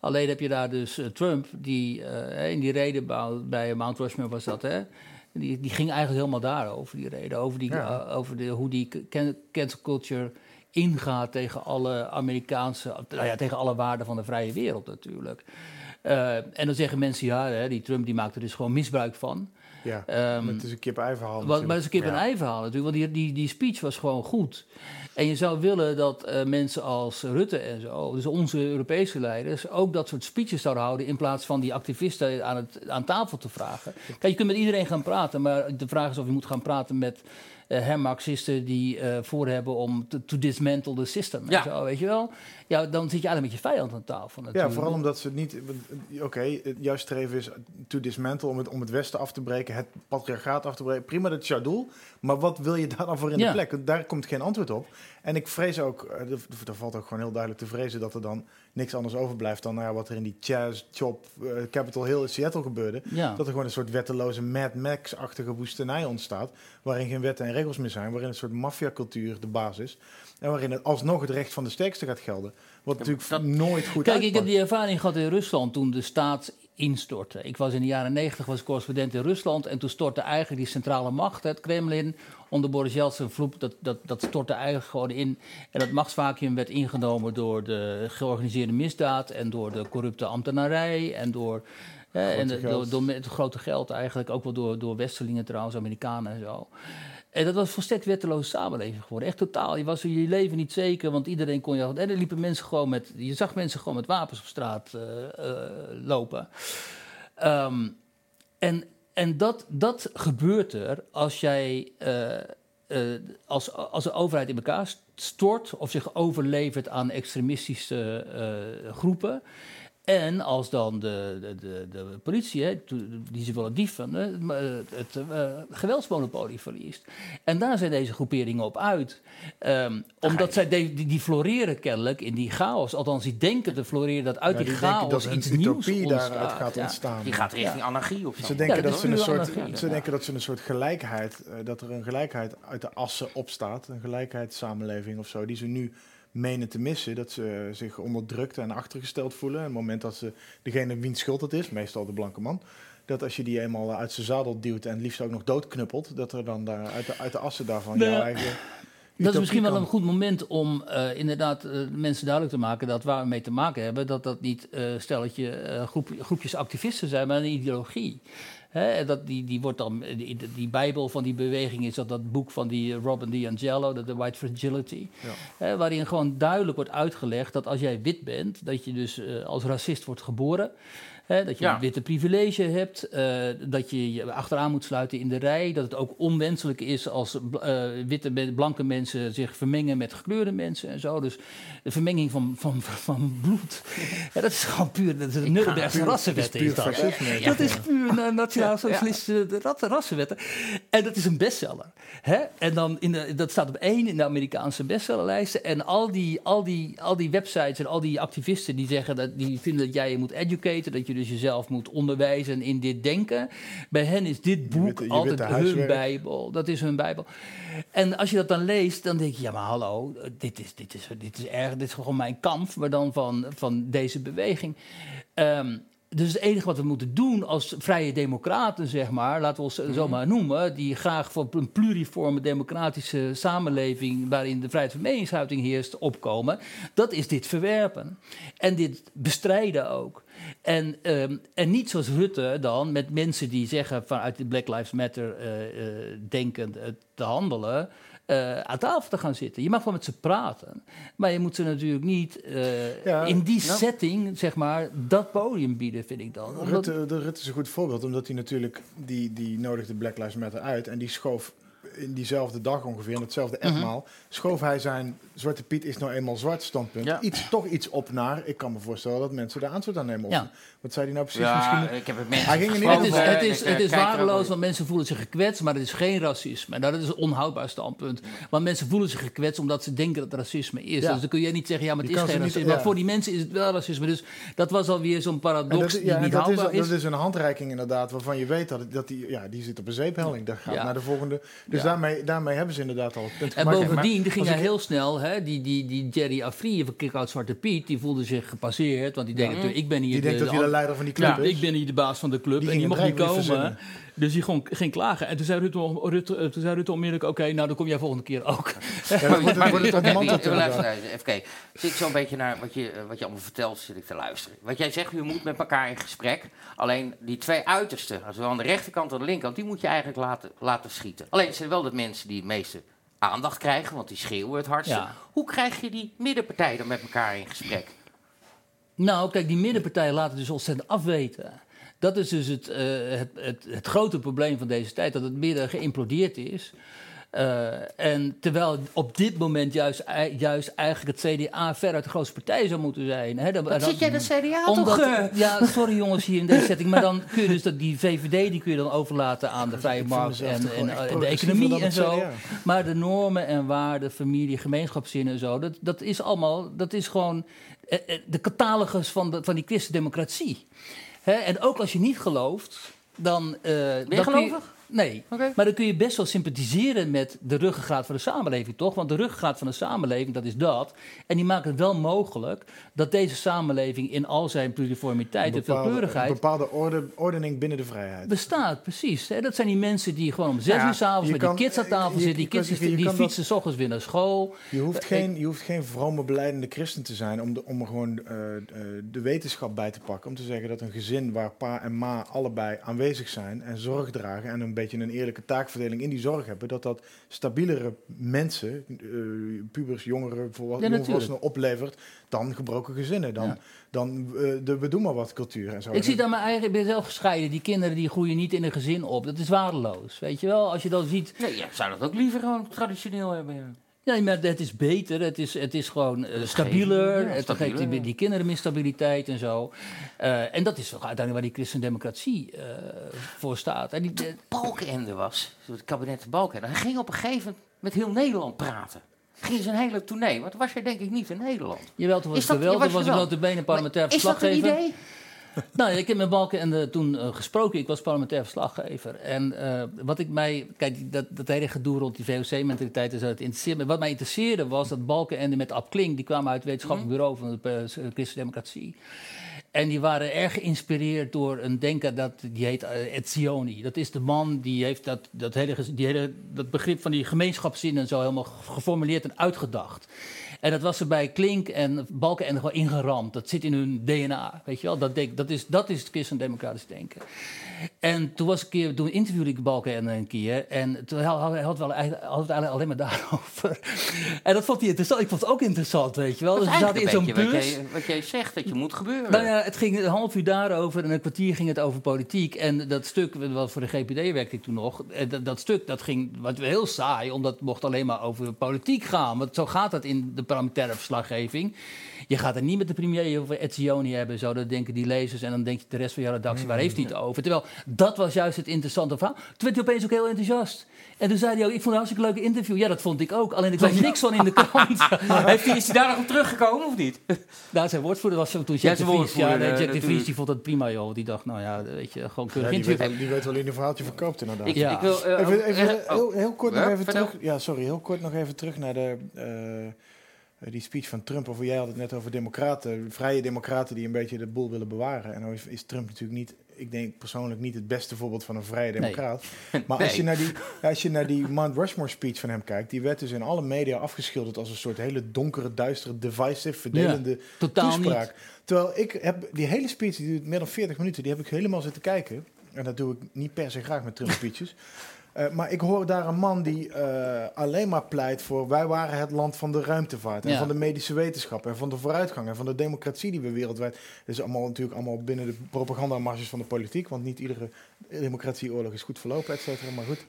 Alleen heb je daar dus eh, Trump, die eh, in die reden bij, Mount Rushmore was dat, hè? Die, die ging eigenlijk helemaal daarover, die reden. Over, die, Ja. over de, hoe die can- cancel culture ingaat tegen alle Amerikaanse, nou ja, tegen alle waarden van de vrije wereld natuurlijk. Eh, en dan zeggen mensen, ja, hè, die Trump die maakt er dus gewoon misbruik van. ja, het is een kip-ei-verhaal. Wat, maar dat is een kip en Ja. verhaal natuurlijk. Want die, die, die speech was gewoon goed. En je zou willen dat eh, mensen als Rutte en zo, dus onze Europese leiders, ook dat soort speeches zouden houden. in plaats van die activisten aan, het, aan tafel te vragen. Kijk, je kunt met iedereen gaan praten, maar de vraag is of je moet gaan praten met. Eh hè, Marxisten die eh voor hebben om to, to dismantle the system. en Ja. Zo, weet je wel? Ja, dan zit je eigenlijk met je vijand aan tafel. Ja, Natuurlijk. vooral omdat ze het niet. Oké, het juist streven is to dismantle om het, om het Westen af te breken, het patriarchaat af te breken. Prima, dat is jouw doel. Maar wat wil je daar dan voor in Ja. de plek? Daar komt geen antwoord op. En ik vrees ook, eh, er valt ook gewoon heel duidelijk te vrezen dat er dan niks anders overblijft dan nou ja, wat er in die Jazz Chop eh, Capitol Hill in Seattle gebeurde. Ja. Dat er gewoon een soort wetteloze Mad Max-achtige woestijnij ontstaat, waarin geen wetten en regels meer zijn, waarin een soort maffiacultuur de basis is. En waarin het alsnog het recht van de sterkste gaat gelden. Wat natuurlijk nooit goed Kijk, ik heb die ervaring gehad in Rusland toen de staat instortte. Ik was in de jaren negentig was correspondent in Rusland en toen stortte eigenlijk die centrale macht, het Kremlin, onder Boris Yeltsin vloep, dat, dat, dat stortte eigenlijk gewoon in. En dat machtsvacuum werd ingenomen door de georganiseerde misdaad en door de corrupte ambtenarij en door... hè, en door, door het grote geld eigenlijk, ook wel door, door Westerlingen trouwens, Amerikanen en zo. En dat was volstrekt wetteloze samenleving geworden. Echt totaal. Je was je leven niet zeker, want iedereen kon je... En er liepen mensen gewoon met... Je zag mensen gewoon met wapens op straat eh, eh, lopen. Ehm, en en dat, dat gebeurt er als jij... eh, als, als de overheid in elkaar stort of zich overlevert aan extremistische groepen. En als dan de, de, de, de politie, hè, die ze willen dieven, hè, maar het, het eh, geweldsmonopolie verliest. En daar zijn deze groeperingen op uit. Ehm, omdat zij de- die, die floreren kennelijk in die chaos. Althans, die denken te floreren dat uit Ja, die chaos dat een iets nieuws utopie ontstaat. daaruit gaat Ja. ontstaan. Die gaat richting anarchie of zo. Ze denken, Ja, dat, dat ze een soort, ze ja. denken dat ze een soort gelijkheid, eh, dat er een gelijkheid uit de assen opstaat, een gelijkheidssamenleving of zo, die ze nu menen te missen. Dat ze zich onderdrukt en achtergesteld voelen. En het moment dat ze, degene wiens schuld het is, meestal de blanke man, dat als je die eenmaal uit zijn zadel duwt en liefst ook nog doodknuppelt, dat er dan daar uit de, uit de assen daarvan Nou, jouw eigen. Dat is misschien wel een goed moment om eh, inderdaad eh, mensen duidelijk te maken dat waar we mee te maken hebben, dat dat niet eh stelletje groep, groepjes activisten zijn, maar een ideologie. Dat die, die wordt dan, die, die Bijbel van die beweging is dat, dat boek van die Robin DiAngelo, dat The White Fragility. Hè, waarin gewoon duidelijk wordt uitgelegd dat als jij wit bent, dat je dus eh, als racist wordt geboren. Hè, dat je Ja. een witte privilege hebt, eh, dat je je achteraan moet sluiten in de rij, dat het ook onwenselijk is als eh, witte, blanke mensen zich vermengen met gekleurde mensen en zo. Dus de vermenging van, van, van bloed, ja, dat is gewoon puur, dat is een Nurembergse rassenwet. het is puur is dat, ja. Is puur na- nationaal-socialistische de rat- rassenwetten. En dat is een bestseller. Hè? En dan in de, dat staat op één in de Amerikaanse bestsellerlijsten. En al die, al, die, al die websites en al die activisten die zeggen dat die vinden dat jij je moet educaten, dat je dus jezelf moet onderwijzen in dit denken. Bij hen is dit boek witte- altijd hun. Bijbel. Dat is hun Bijbel. En als je dat dan leest, dan denk je, ja maar hallo, dit is, dit is, dit is erg, dit is gewoon mijn kamp, maar dan van, van deze beweging. Ehm, dus het enige wat we moeten doen als vrije democraten, zeg maar, laten we ons zo maar noemen, die graag voor een pluriforme democratische samenleving waarin de vrijheid van meningsuiting heerst, opkomen, dat is dit verwerpen. En dit bestrijden ook. En, ehm, en niet zoals Rutte dan met mensen die zeggen vanuit de Black Lives Matter eh, eh, denkend eh, te handelen. aan tafel te gaan zitten. Je mag wel met ze praten. Maar je moet ze natuurlijk niet Ja, in die nou- setting, zeg maar, dat podium bieden, vind ik dan. Omdat- Rutte, de Rutte is een goed voorbeeld, omdat hij natuurlijk, die, die nodigde Black Lives Matter uit en die schoof in diezelfde dag ongeveer, in hetzelfde Mhm. etmaal, schoof hij zijn Zwarte Piet is nou eenmaal zwart standpunt Ja. iets, toch iets op naar, ik kan me voorstellen dat mensen daar aanstoot aan nemen. Ja. Wat zei hij nou precies? Ja, Misschien, ik heb het mensen Hij ging in ieder Het is, het is, het waardeloos, want mensen voelen zich gekwetst, maar het is geen racisme. En dat is een onhoudbaar standpunt. Want mensen voelen zich gekwetst omdat ze denken dat het racisme is. Ja. Dus dan kun je niet zeggen, ja, maar het Je is geen niet- racisme. Maar voor die mensen is het wel racisme. Dus dat was alweer zo'n paradox dat, die niet dat, is, houdbaar is. dat is een handreiking inderdaad, waarvan je weet dat, het- dat die, ja, die zit op een zeephelling. Dat gaat Ja. naar de volgende. Dus Ja. daarmee, daarmee hebben ze inderdaad al het punt En bovendien ging hij heel snel, hè, die, die, die Jerry Afri van Kick-Out Zwarte Piet, die voelde zich gepasseerd. Want die denkt natuurlijk, ik ben hier Die denkt dat hij de leider van die club ja, is. Ik ben hier de baas van de club Die en die een niet komen. Dus die gewoon, ging klagen. En toen zei Rutte, Rutte, eh, toen zei Rutte onmiddellijk, oké, nou dan kom jij volgende keer ook. Ja, dan wordt wordt het mantel even kijken. Zit ik zo'n beetje naar wat je, eh, wat je allemaal vertelt, zit ik te luisteren. Wat jij zegt, je moet met elkaar in gesprek. Alleen die twee uitersten, zowel aan de rechterkant als aan de linkerkant, die moet je eigenlijk laten, laten schieten. Alleen het zijn wel de mensen die het meeste aandacht krijgen, want die schreeuwen het hardste. Ja. Hoe krijg je die middenpartij dan met elkaar in gesprek? Nou, kijk, die middenpartijen laten dus ontzettend afweten. Dat is dus het, eh, het, het, het grote probleem van deze tijd, dat het midden geïmplodeerd is. Eh, en terwijl op dit moment juist, juist eigenlijk het CDA veruit de grootste partij zou moeten zijn. Hè, dan- Wat dan- zit jij de CDA omdat, toch? eh? Ja, sorry jongens hier in deze setting. Maar dan kun je dus dat die VVD die kun je dan overlaten aan de vrije markt en, en, en de economie en zo. Maar de normen en waarden, familie, gemeenschapszin en zo, dat, dat is allemaal, dat is gewoon. eh, eh, de catalogus van, de, van die christendemocratie. Hè, en ook als je niet gelooft, dan... eh, Ben je- gelovig? Nee, maar dan kun je best wel sympathiseren met de ruggengraat van de samenleving, toch? Want de ruggengraat van de samenleving, dat is dat. En die maakt het wel mogelijk dat deze samenleving in al zijn pluriformiteit en veelkleurigheid een bepaalde orde, ordening binnen de vrijheid. bestaat, precies. Hè? Dat zijn die mensen die gewoon om zes Ja, uur s'avonds met kan- die kids aan tafel je- zitten. Die kids die fietsen s ochtends weer naar school. Je hoeft, Eh, geen, je hoeft geen vrome beleidende christen te zijn om, de, om er gewoon eh, eh, de wetenschap bij te pakken. Om te zeggen dat een gezin waar pa en ma allebei aanwezig zijn en zorg dragen en een beetje een eerlijke taakverdeling in die zorg hebben, dat dat stabielere mensen, eh, pubers, jongeren, volwa- Ja, jongvolwassenen oplevert dan gebroken gezinnen. Dan, Ja. dan eh, de we doen maar wat cultuur en zo. Ik zie dat mijn eigen, ik ben zelf gescheiden. Die kinderen die groeien niet in een gezin op. Dat is waardeloos. Weet je wel, als je dan ziet. Nee, ja, ik zou dat ook liever gewoon traditioneel hebben. Ja. Ja, maar het is beter. Het is, het is gewoon eh, stabieler. ja, het geeft die, kinderen meer stabiliteit en zo. Eh, en dat is toch uiteindelijk waar die christendemocratie eh voor staat. En die, Balkenende was, het kabinet Balkenende, hij ging op een gegeven moment met heel Nederland praten. Ging zijn hele tournee, want was jij denk ik niet in Nederland. Jawel, toen was Is dat- geweldig. was wel? notabene parlementair Maar is dat een verslaggever. idee? Nou, ik heb met Balken en de, toen eh, gesproken. Ik was parlementair verslaggever. En eh, wat ik mij... Kijk, dat, dat hele gedoe rond die VOC-mentaliteit en zo, dat interesseert me. Wat mij interesseerde was dat Balken en met Ab Klink... die kwamen uit het wetenschappelijk bureau van de uh, Christendemocratie. En die waren erg geïnspireerd door een denker dat die heet Etzioni. Dat is de man die heeft dat, dat, hele, die hele, dat begrip van die gemeenschapszin en zo helemaal geformuleerd en uitgedacht. En dat was er bij Klink en Balken en gewoon ingeramd. Dat zit in hun DNA, weet je wel. Dat, denk, dat, is, dat is het christendemocratisch denken. En toen, was ik een keer, toen interviewde ik Balken en een keer. En toen had hij had wel eigenlijk, had het eigenlijk alleen maar daarover. En dat vond hij interessant. Ik vond het ook interessant, weet je wel. Dus we zaten in zo'n bus. wat jij, wat jij zegt, dat je moet gebeuren. Nou ja, het ging een half uur daarover en een kwartier ging het over politiek. En dat stuk, wat voor de GPD werkte ik toen nog, eh, dat, dat stuk dat ging wat heel saai, omdat het mocht alleen maar over politiek gaan. Want zo gaat dat in de parlementaire verslaggeving. Je gaat er niet met de premier over Etzioni hebben, zo, dat denken die lezers. En dan denk je de rest van jouw redactie, waar heeft hij het over? Terwijl dat was juist het interessante verhaal. Toen werd hij opeens ook heel enthousiast. En toen zei hij ook, ik vond het een hartstikke leuke interview. Ja, dat vond ik ook. Alleen ik las niks van in de krant. Heeft hij, is hij daar nog op teruggekomen of niet? Nou, zijn woordvoerder was toen Jack Ja, de Vries. Ja, nee, eh, Jack de Vries die vond dat prima, joh. Die dacht, nou ja, weet je, gewoon Ja, keurig die, weet, die weet wel in een verhaaltje verkoopt inderdaad. Ik, Ja. ik wil... eh, Even, eh, heel, oh. heel kort Ja, nog even terug. Ja, sorry, heel kort nog even terug naar de, eh, eh, die speech van Trump. Of jij had het net over democraten, vrije democraten die een beetje de boel willen bewaren. En nou is, is Trump natuurlijk niet, ik denk persoonlijk niet het beste voorbeeld van een vrije Nee. democraat. Maar Nee. als, je naar die, als je naar die Mount Rushmore speech van hem kijkt, die werd dus in alle media afgeschilderd als een soort hele donkere, duistere, divisive, verdelende toespraak. niet. Terwijl ik heb die hele speech, die duurt meer dan 40 minuten, die heb ik helemaal zitten kijken. En dat doe ik niet per se graag met Trump speeches. Eh, maar ik hoor daar een man die eh, alleen maar pleit voor... wij waren het land van de ruimtevaart en Ja. van de medische wetenschap... en van de vooruitgang en van de democratie die we wereldwijd... Dat is allemaal natuurlijk allemaal binnen de propagandamarges van de politiek... want niet iedere democratieoorlog is goed verlopen, et cetera. Maar goed,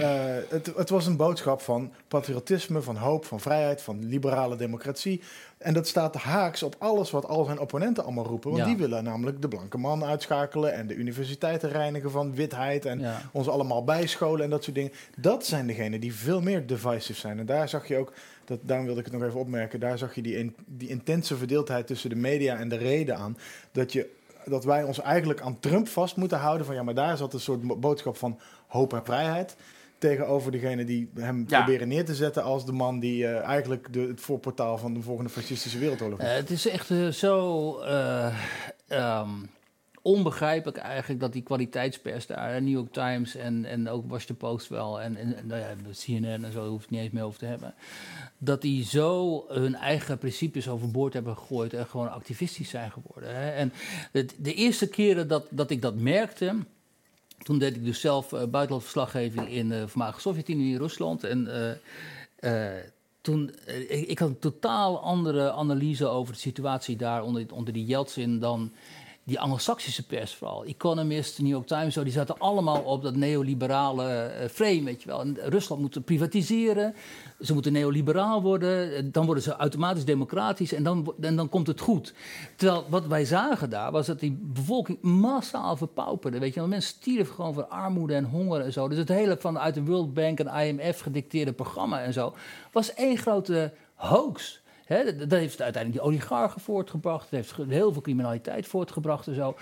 Eh, het, het was een boodschap van patriotisme, van hoop, van vrijheid... van liberale democratie. En dat staat haaks op alles wat al zijn opponenten allemaal roepen. Want Ja. die willen namelijk de blanke man uitschakelen... en de universiteiten reinigen van witheid... en Ja. ons allemaal bijscholen en dat soort dingen. Dat zijn degenen die veel meer divisive zijn. En daar zag je ook, dat, daarom wilde ik het nog even opmerken, daar zag je die, in, die intense verdeeldheid tussen de media en de reden aan. Dat, je, dat wij ons eigenlijk aan Trump vast moeten houden van ja, maar daar zat een soort boodschap van hoop en vrijheid. Tegenover degene die hem Ja. proberen neer te zetten als de man die eh, eigenlijk de, het voorportaal van de volgende fascistische wereldoorlog is. Eh, het is echt eh, zo eh, ehm, onbegrijpelijk eigenlijk dat die kwaliteitspers daar, eh, New York Times en, en ook Washington Post wel, en, en nou ja, de CNN en zo, daar hoef ik het niet eens meer over te hebben, dat die zo hun eigen principes overboord hebben gegooid en gewoon activistisch zijn geworden. Hè. En het, de eerste keren dat, dat ik dat merkte, toen deed ik dus zelf uh, buitenlandverslaggeving in de voormalige Sovjet-Unie in Rusland. En uh, uh, toen, ik, ik had een totaal andere analyse over de situatie daar onder, onder die Yeltsin dan die anglo-saxische pers vooral. Economist, New York Times, zo, die zaten allemaal op dat neoliberale uh, frame, weet je wel. En Rusland moet privatiseren, ze moeten neoliberaal worden, dan worden ze automatisch democratisch en dan, dan komt het goed. Terwijl wat wij zagen daar was dat die bevolking massaal verpauperde, weet je wel. Mensen stierven gewoon van armoede en honger en zo. Dus het hele vanuit de World Bank en IMF gedicteerde programma en zo was één grote hoax. Dat heeft uiteindelijk die oligarchen voortgebracht. Dat heeft heel veel criminaliteit voortgebracht en zo.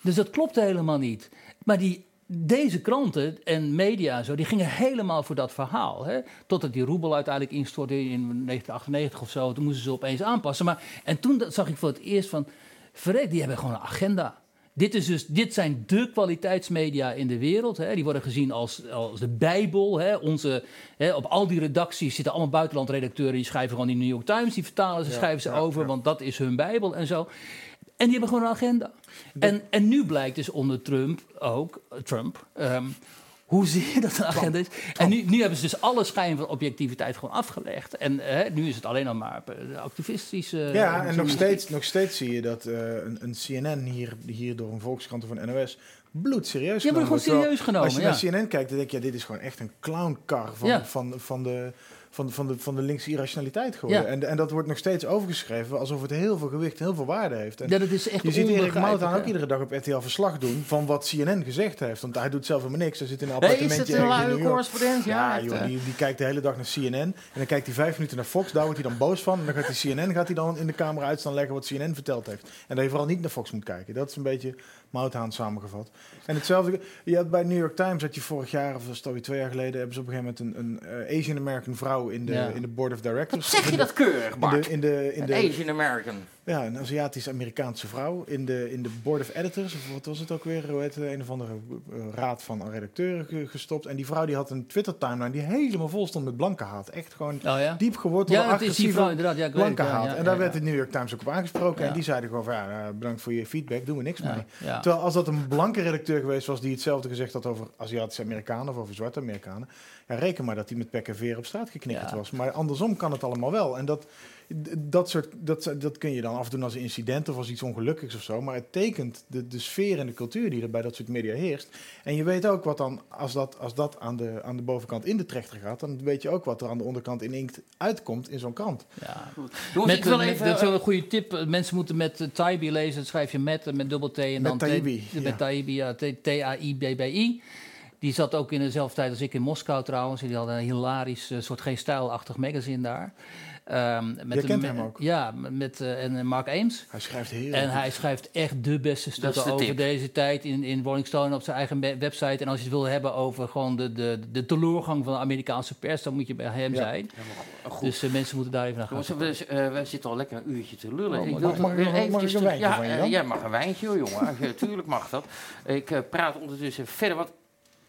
Dus dat klopte helemaal niet. Maar die, deze kranten en media en zo, die gingen helemaal voor dat verhaal. Hè? Totdat die roebel uiteindelijk instortte in 1998 of zo. Toen moesten ze opeens aanpassen. Maar, en toen dat zag ik voor het eerst van... Verrek, die hebben gewoon een agenda. Dit, is dus, dit zijn de kwaliteitsmedia in de wereld. Hè. Die worden gezien als, als de Bijbel. Hè. Onze, hè, op al die redacties zitten allemaal buitenlandredacteuren. Die schrijven gewoon die New York Times. Die vertalen ze, Ja, schrijven ze ja, over. ja. Want dat is hun Bijbel en zo. En die hebben gewoon een agenda. En, en nu blijkt dus onder Trump ook, eh, Trump, ehm, hoezeer dat een agenda is. En nu, nu hebben ze dus alle schijn van objectiviteit gewoon afgelegd. En eh, nu is het alleen nog maar eh, activistische... Ja, en nog steeds, nog steeds zie je dat eh, een, een CNN hier, hier door een Volkskrant of een NOS bloedserieus Ja, genomen wordt gewoon serieus genomen, Als je ja. naar CNN kijkt, dan denk je, ja, dit is gewoon echt een clownkar van, Ja. van, van, de, van, van, de, van de linkse irrationaliteit geworden. Ja. En, en dat wordt nog steeds overgeschreven alsof het heel veel gewicht en heel veel waarde heeft. En Ja, dat is echt je ziet Erik Moutaan ook iedere dag op RTL verslag doen van wat CNN gezegd heeft. Want hij doet zelf helemaal niks. Hij zit in een Nee, is appartementje het een luie correspondent? Ja, Ja, joh, die, die kijkt de hele dag naar CNN. En dan kijkt hij vijf minuten naar Fox. Daar wordt hij dan boos van. En dan gaat hij CNN gaat hij dan in de camera uitstaan leggen wat CNN verteld heeft. En dat je vooral niet naar Fox moet kijken. Dat is een beetje Mouthaan samengevat. En hetzelfde, je had bij New York Times, had je vorig jaar, of het alweer twee jaar geleden, hebben ze op een gegeven moment een, een eh, Asian American vrouw in de, Ja. in de board of directors. Wat zeg in je de- dat keurig, in Bart? de, in de, in de, Een Asian American. Ja, een Aziatisch-Amerikaanse vrouw in de, in de board of editors, of wat was het ook weer, hoe een of andere eh, raad van redacteuren ge- gestopt. En die vrouw die had een Twitter-timeline die helemaal vol stond met blanke haat. Echt gewoon Oh ja? diep gewortelde, Ja, agressieve. Ja, ik blanke haat. ja, en daar werd de New York Times ook op aangesproken. En die zeiden gewoon van, ja, nou, bedankt voor je feedback, doen we niks mee. Terwijl als dat een blanke redacteur geweest was die hetzelfde gezegd had over Aziatische Amerikanen of over zwarte Amerikanen, ja, reken maar dat hij met pek en veer op straat geknikkerd was. Maar andersom kan het allemaal wel. En dat, dat, soort, dat, dat kun je dan afdoen als een incident of als iets ongelukkigs of zo. Maar het tekent de, de sfeer en de cultuur die er bij dat soort media heerst. En je weet ook wat dan, als dat, als dat aan, de, aan de bovenkant in de trechter gaat, dan weet je ook wat er aan de onderkant in inkt uitkomt in zo'n krant. Ja. Jongens, met, ik wil met- even, dat is wel eh, een goede tip. Mensen moeten met uh, Taibi lezen. Dat schrijf je met, eh, met dubbel T en Met dan T- Taibbi, Met ja. Taibbi, ja. T-A-I-B-B-I. Die zat ook in dezelfde tijd als ik in Moskou trouwens. Die had een hilarisch soort geen stijlachtig magazine daar. Ehm, met kent hem ook? Ja, met, eh, en eh, Mark Ames. Hij schrijft heel En goed. hij schrijft echt de beste stukken de over tip. deze tijd in, in Rolling Stone op zijn eigen website. En als je het wil hebben over gewoon de, de, de teleurgang van de Amerikaanse pers, dan moet je bij hem Ja. zijn. goed. Dus eh, mensen moeten daar even naar gaan. Jongens, we, we zitten al lekker een uurtje te lullen. Oh, ik mag- wil mag- mag weer mag eventjes ik een terug- wijntje ja, van je dan? jij mag een wijntje, jongen. Tuurlijk mag dat. Ik eh, praat ondertussen verder, want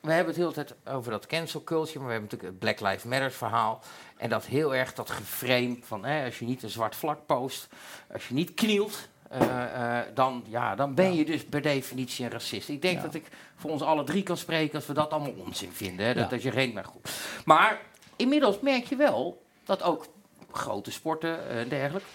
we hebben het de hele tijd over dat cancel culture, maar we hebben natuurlijk het Black Lives Matter verhaal. En dat heel erg dat geframe van eh, als je niet een zwart vlak post, als je niet knielt, eh, eh, dan, ja, dan ben je dus per definitie een racist. Ik denk Ja. dat ik voor ons alle drie kan spreken als we dat allemaal onzin vinden. Hè? Dat, Ja. dat je geen maar goed. Maar inmiddels merk je wel dat ook grote sporten en dergelijke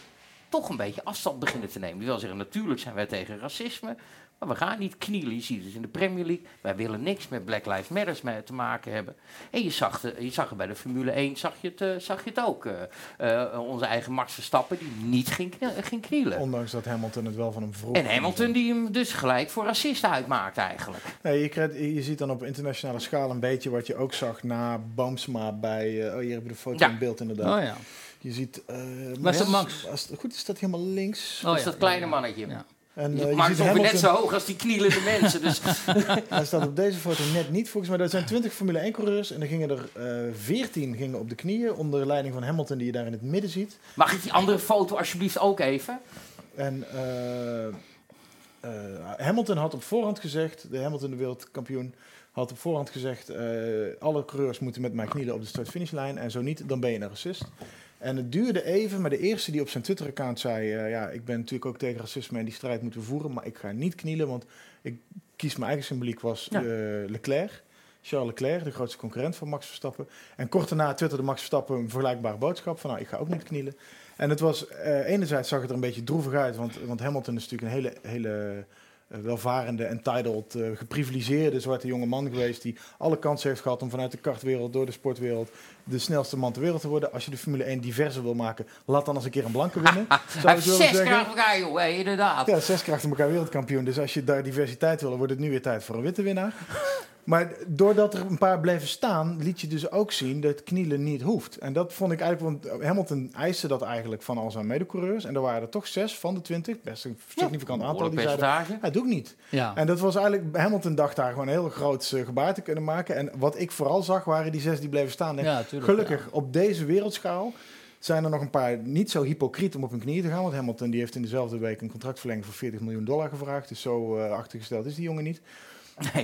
toch een beetje afstand beginnen te nemen. Die wil zeggen, natuurlijk zijn wij tegen racisme, maar we gaan niet knielen. Je ziet het in de Premier League. Wij willen niks met Black Lives Matters mee te maken hebben. En je zag, de, je zag het bij de Formule 1, zag je het, eh, zag je het ook. eh, eh, onze eigen Max Verstappen, die niet ging, knie- ging knielen. Ondanks dat Hamilton het wel van hem vroeg. En Hamilton die hem dus gelijk voor racist uitmaakt eigenlijk. Nee, je, krijgt, je ziet dan op internationale schaal een beetje wat je ook zag na Bamsma bij... eh, oh, hier hebben we de foto Ja. in beeld inderdaad. Oh ja. Je ziet... eh, dat Max- Max? Als het goed is, staat helemaal links. dat is dat kleine mannetje. En, eh, je ziet het ongeveer net zo hoog als die knielende mensen. Dus Hij staat op deze foto net niet. Volgens mij, er zijn 20 Formule 1-coureurs en er gingen er eh 14 gingen op de knieën onder leiding van Hamilton, die je daar in het midden ziet. mag ik die andere foto alsjeblieft ook even? En eh, eh, Hamilton had op voorhand gezegd, de Hamilton, de wereldkampioen, had op voorhand gezegd: eh, alle coureurs moeten met mij knielen op de start-finishlijn en zo niet, dan ben je een racist. En het duurde even, maar de eerste die op zijn Twitter-account zei: eh, Ja, ik ben natuurlijk ook tegen racisme en die strijd moeten we voeren, maar ik ga niet knielen, want ik kies mijn eigen symboliek was Ja. eh, Leclerc. Charles Leclerc, de grootste concurrent van Max Verstappen. En kort daarna twitterde Max Verstappen een vergelijkbare boodschap van... nou, ik ga ook niet knielen. En het was, eh, enerzijds zag het er een beetje droevig uit... want, want Hamilton is natuurlijk een hele, hele welvarende, entitled, eh geprivilegeerde zwarte jonge man geweest... die alle kansen heeft gehad om vanuit de kartwereld, door de sportwereld... de snelste man ter wereld te worden. Als je de Formule 1 diverser wil maken, laat dan eens een keer een blanke winnen. zou zes zeggen. keer achter elkaar, joh. Inderdaad. Ja, zes keer achter elkaar wereldkampioen. Dus als je daar diversiteit wil, wordt het nu weer tijd voor een witte winnaar. Maar doordat er een paar bleven staan, liet je dus ook zien dat knielen niet hoeft. En dat vond ik eigenlijk, want Hamilton eiste dat eigenlijk van al zijn medecoureurs. En er waren er toch zes van de twintig, best een significant aantal. Die zeiden, percentage. hij doet niet. Ja. En dat was eigenlijk, Hamilton dacht daar gewoon een heel groot eh, gebaar te kunnen maken. En wat ik vooral zag, waren die zes die bleven staan. En Ja, tuurlijk, gelukkig, op deze wereldschaal zijn er nog een paar niet zo hypocriet om op hun knieën te gaan. Want Hamilton die heeft in dezelfde week een contractverlenging voor 40 miljoen dollar gevraagd. Dus zo eh achtergesteld is die jongen niet.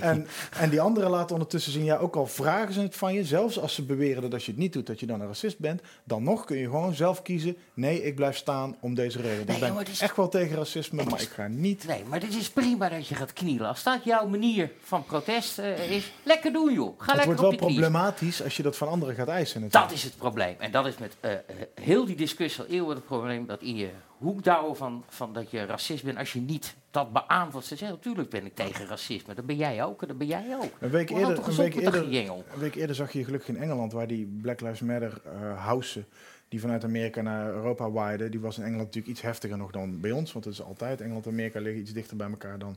En, en die anderen laten ondertussen zien, ja, ook al vragen ze het van je, zelfs als ze beweren dat als je het niet doet, dat je dan een racist bent, dan nog kun je gewoon zelf kiezen, nee, ik blijf staan om deze reden. Nee, ik ben is- echt wel tegen racisme, maar ik ga niet... Nee, maar het is prima dat je gaat knielen. Als dat jouw manier van protest eh, is, lekker doen joh. Ga het lekker wordt wel problematisch als je dat van anderen gaat eisen. natuurlijk. Dat is het probleem. En dat is met eh, eh, heel die discussie al eeuwen het probleem dat in je hoek douwen van, van dat je racist bent als je niet dat beaamt wat ze zeggen. Natuurlijk ben ik tegen racisme. Dat ben jij ook en dat ben jij ook. Een week, eerder, een, week eerder, een week eerder zag je gelukkig in Engeland, waar die Black Lives Matter eh housen, die vanuit Amerika naar Europa waaiden, die was in Engeland natuurlijk iets heftiger nog dan bij ons, want dat is altijd, Engeland en Amerika liggen iets dichter bij elkaar dan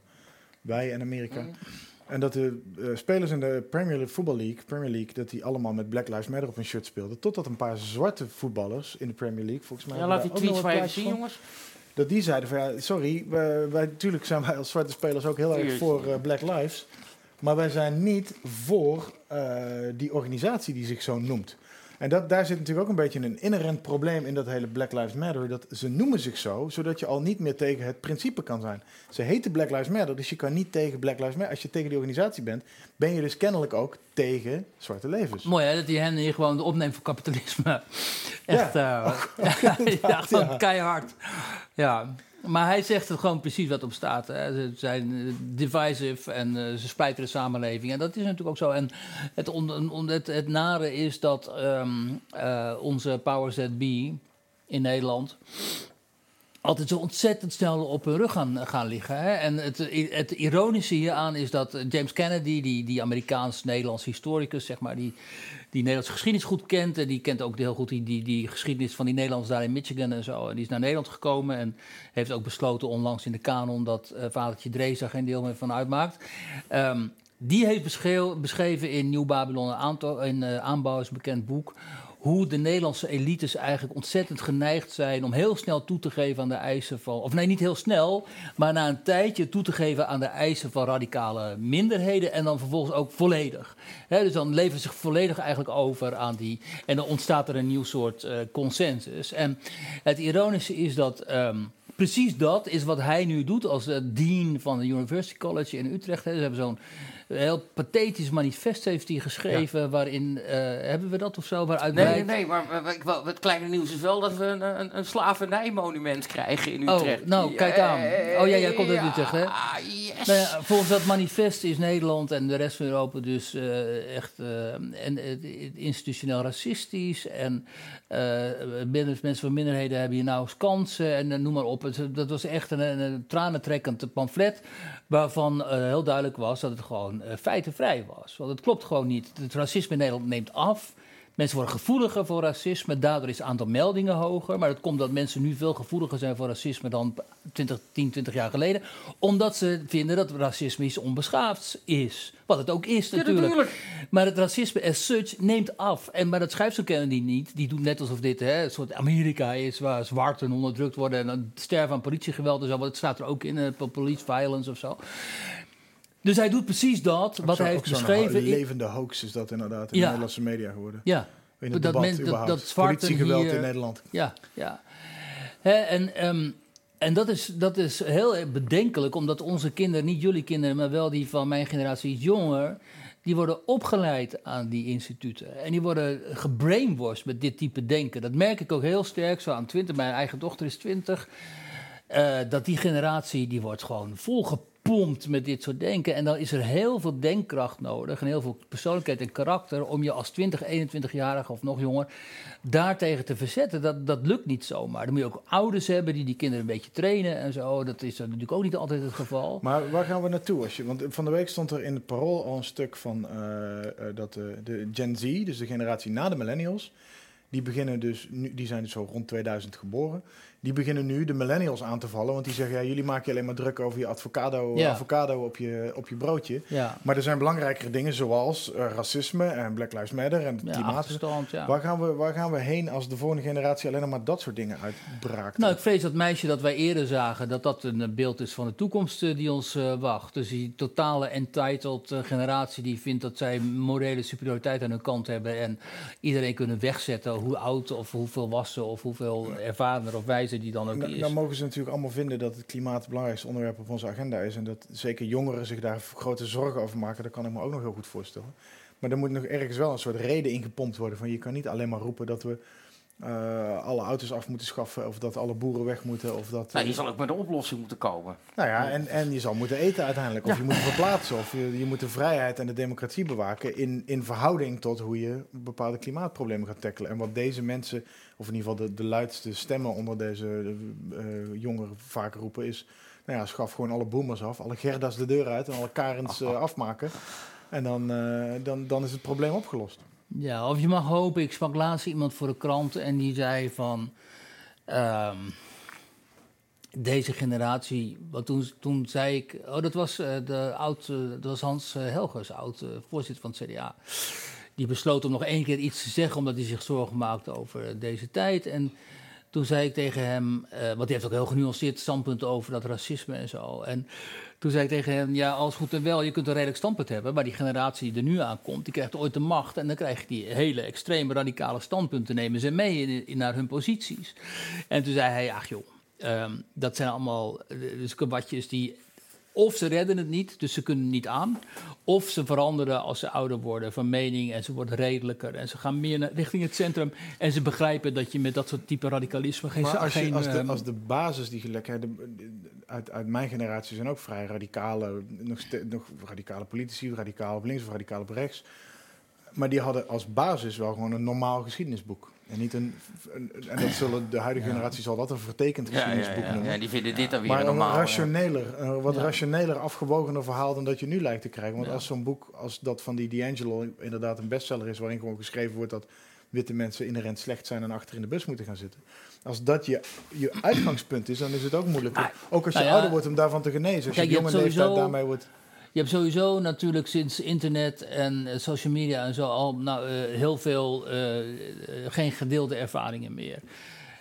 wij en Amerika. Mhm. En dat de eh, spelers in de Premier League, Football League, Premier League, dat die allemaal met Black Lives Matter op hun shirt speelden. Totdat een paar zwarte voetballers in de Premier League, volgens mij... Ja, laat die tweets maar even zien, jongens. Dat die zeiden van ja, sorry, wij, wij, natuurlijk zijn wij als zwarte spelers ook heel erg voor eh, Black Lives. Maar wij zijn niet voor eh, die organisatie die zich zo noemt. En dat, daar zit natuurlijk ook een beetje een inherent probleem in dat hele Black Lives Matter. Dat ze noemen zich zo, zodat je al niet meer tegen het principe kan zijn. Ze heten Black Lives Matter, dus je kan niet tegen Black Lives Matter. Als je tegen die organisatie bent, ben je dus kennelijk ook tegen zwarte levens. Mooi hè, dat die hen hier gewoon opneemt voor kapitalisme. Echt, Ja, eh, ook- ook ja, gewoon ja. keihard. Ja, maar hij zegt het gewoon precies wat op staat. Hè. Ze zijn eh, divisive en eh, ze splijten de samenleving. En dat is natuurlijk ook zo. En het, het, nare is dat ehm, eh, onze powers that be in Nederland altijd zo ontzettend snel op hun rug gaan, gaan liggen. Hè? En het, het ironische hieraan is dat eh, James Kennedy, die, die Amerikaans-Nederlands historicus, zeg maar, die, die Nederlandse geschiedenis goed kent. En die kent ook heel goed die, die, die geschiedenis van die Nederlanders daar in Michigan en zo. En die is naar Nederland gekomen en heeft ook besloten onlangs in de kanon dat eh vadertje Drees daar geen deel meer van uitmaakt. Ehm, die heeft beschreven in Nieuw Babylon, een aantal, in eh, Aanbouw bekend boek, hoe de Nederlandse elites eigenlijk ontzettend geneigd zijn om heel snel toe te geven aan de eisen van. Of nee, niet heel snel, maar na een tijdje toe te geven aan de eisen van radicale minderheden. En dan vervolgens ook volledig. Dus dan leveren ze zich volledig eigenlijk over aan die. En dan ontstaat er een nieuw soort eh, consensus. En het ironische is dat. ehm, Precies dat is wat hij nu doet als eh, dean van de University College in Utrecht. Hè. Ze hebben zo'n heel pathetisch manifest heeft hij geschreven, waarin, eh, hebben we dat of zo, waaruit Nee, nee, nee, maar het kleine nieuws is wel dat we een, een, een slavernijmonument krijgen in Oh, Utrecht. nou, kijk aan. Oh ja, jij komt uit Utrecht, hè? yes. Nou ja, volgens dat manifest is Nederland en de rest van Europa dus eh, echt eh, en, institutioneel racistisch. En binnen- mensen van minderheden hebben hier nauwelijks kansen en noem maar op. Het- dat was echt een, een, een tranentrekkend pamflet waarvan heel duidelijk was dat het gewoon eh, feitenvrij was. Want het klopt gewoon niet. Het racisme in Nederland neemt af. Mensen worden gevoeliger voor racisme, daardoor is het aantal meldingen hoger. Maar dat komt dat mensen nu veel gevoeliger zijn voor racisme dan 20, 10, 20 jaar geleden. Omdat ze vinden dat racisme iets onbeschaafds is. Wat het ook is Ja, natuurlijk. natuurlijk. Maar het racisme as such neemt af. En, maar dat schrijft zo Kennedy niet. Die doet net alsof dit hè, een soort Amerika is... waar zwarten onderdrukt worden en dan sterven aan politiegeweld en zo. Want het staat er ook in, eh, police violence of zo. Dus hij doet precies dat, wat Zo- hij heeft beschreven. in- levende hoax is dat inderdaad in de Nederlandse media geworden. Ja. In het dat debat men- dat, überhaupt. dat zwarten Politiegeweld hier- in Nederland. Ja, ja. En ehm, en dat, is, dat is heel bedenkelijk, omdat onze kinderen, niet jullie kinderen, maar wel die van mijn generatie iets jonger, die worden opgeleid aan die instituten. En die worden gebrainwashed met dit type denken. Dat merk ik ook heel sterk, zo aan 20. Mijn eigen dochter is 20. Eh, dat die generatie die wordt gewoon met dit soort denken. En dan is er heel veel denkkracht nodig en heel veel persoonlijkheid en karakter om je als 20, 21-jarige of nog jonger daartegen te verzetten. Dat, dat lukt niet zomaar. Dan moet je ook ouders hebben die die kinderen een beetje trainen en zo. Dat is natuurlijk ook niet altijd het geval. Maar waar gaan we naartoe? Als je, want van de week stond er in het parool al een stuk van eh, eh, dat de, de Gen Z, dus de generatie na de millennials, die beginnen dus nu, die zijn dus zo rond 2000 geboren. Die beginnen nu de millennials aan te vallen, want die zeggen ja, jullie maken je alleen maar druk over je avocado, Ja. avocado op je, op je broodje. Ja. Maar er zijn belangrijkere dingen zoals eh, racisme en Black Lives Matter en het klimaat. Waar, gaan we, waar gaan we heen als de volgende generatie alleen nog maar dat soort dingen uitbraakt? Nou, ik vrees dat meisje dat wij eerder zagen, dat dat een eh, beeld is van de toekomst eh, die ons wacht. Dus die totale entitled generatie die vindt dat zij morele superioriteit aan hun kant hebben en iedereen kunnen wegzetten, hoe oud of hoeveel wassen of hoeveel ervarener of wijzer die dan ook Nou, is. dan mogen ze natuurlijk allemaal vinden dat het klimaat het belangrijkste onderwerp op onze agenda is. En dat zeker jongeren zich daar grote zorgen over maken. Dat kan ik me ook nog heel goed voorstellen. Maar er moet nog ergens wel een soort reden ingepompt worden. Van je kan niet alleen maar roepen dat we eh, alle auto's af moeten schaffen. Of dat alle boeren weg moeten. Of dat, Nou, je zal ook met een oplossing moeten komen. nou ja, en, en je zal moeten eten uiteindelijk. Of Ja. je moet verplaatsen. Of je, je moet de vrijheid en de democratie bewaken. In, in verhouding tot hoe je bepaalde klimaatproblemen gaat tackelen. En wat deze mensen, of in ieder geval de, de luidste stemmen onder deze eh, jongeren vaak roepen, is. Nou ja, schaf gewoon alle boomers af. Alle Gerda's de deur uit en alle Karens eh, afmaken. En dan, eh, dan, dan is het probleem opgelost. Ja, of je mag hopen. Ik sprak laatst iemand voor de krant en die zei van. ehm, deze generatie. Want toen, toen zei ik. Oh, dat was, eh, de oud, eh, dat was Hans eh, Helgers, oud voorzitter van het CDA. Die besloot om nog één keer iets te zeggen, omdat hij zich zorgen maakte over deze tijd. En toen zei ik tegen hem, eh, want hij heeft ook heel genuanceerd standpunt over dat racisme en zo. En toen zei ik tegen hem, ja, alles goed en wel, je kunt een redelijk standpunt hebben, maar die generatie die er nu aankomt, die krijgt ooit de macht en dan krijg je die hele extreme radicale standpunten, nemen ze mee in, naar hun posities. En toen zei hij, ach joh, ehm, dat zijn allemaal eh, dus kwatjes die of ze redden het niet, dus ze kunnen niet aan. Of ze veranderen als ze ouder worden van mening en ze worden redelijker. En ze gaan meer naar, richting het centrum. En ze begrijpen dat je met dat soort type radicalisme geen... Maar als, je, geen, als, de, ehm, als de basis die gelijk hè, de- uit, uit mijn generatie zijn ook vrij radicale, nog, nog radicale politici, radicaal op links of radicaal op rechts. Maar die hadden als basis wel gewoon een normaal geschiedenisboek. En, niet een, een- en dat zullen de huidige generatie zal dat een vertekend geschiedenisboek ja. noemen. Ja, die vinden dit dan weer maar normaal, een ja. rationeler, een wat rationeler afgewogener verhaal dan dat je nu lijkt te krijgen. Want als zo'n boek als dat van die D'Angelo inderdaad een bestseller is, waarin gewoon geschreven wordt dat witte mensen inherent slecht zijn en achter in de bus moeten gaan zitten. Als dat je, je uitgangspunt is, dan is het ook moeilijker. ook als je nou ja, ouder wordt om daarvan te genezen. Als Kijk, je jonge leeftijd daarmee wordt... Je hebt sowieso natuurlijk sinds internet en eh, social media en zo al nou, eh, heel veel eh, geen gedeelde ervaringen meer.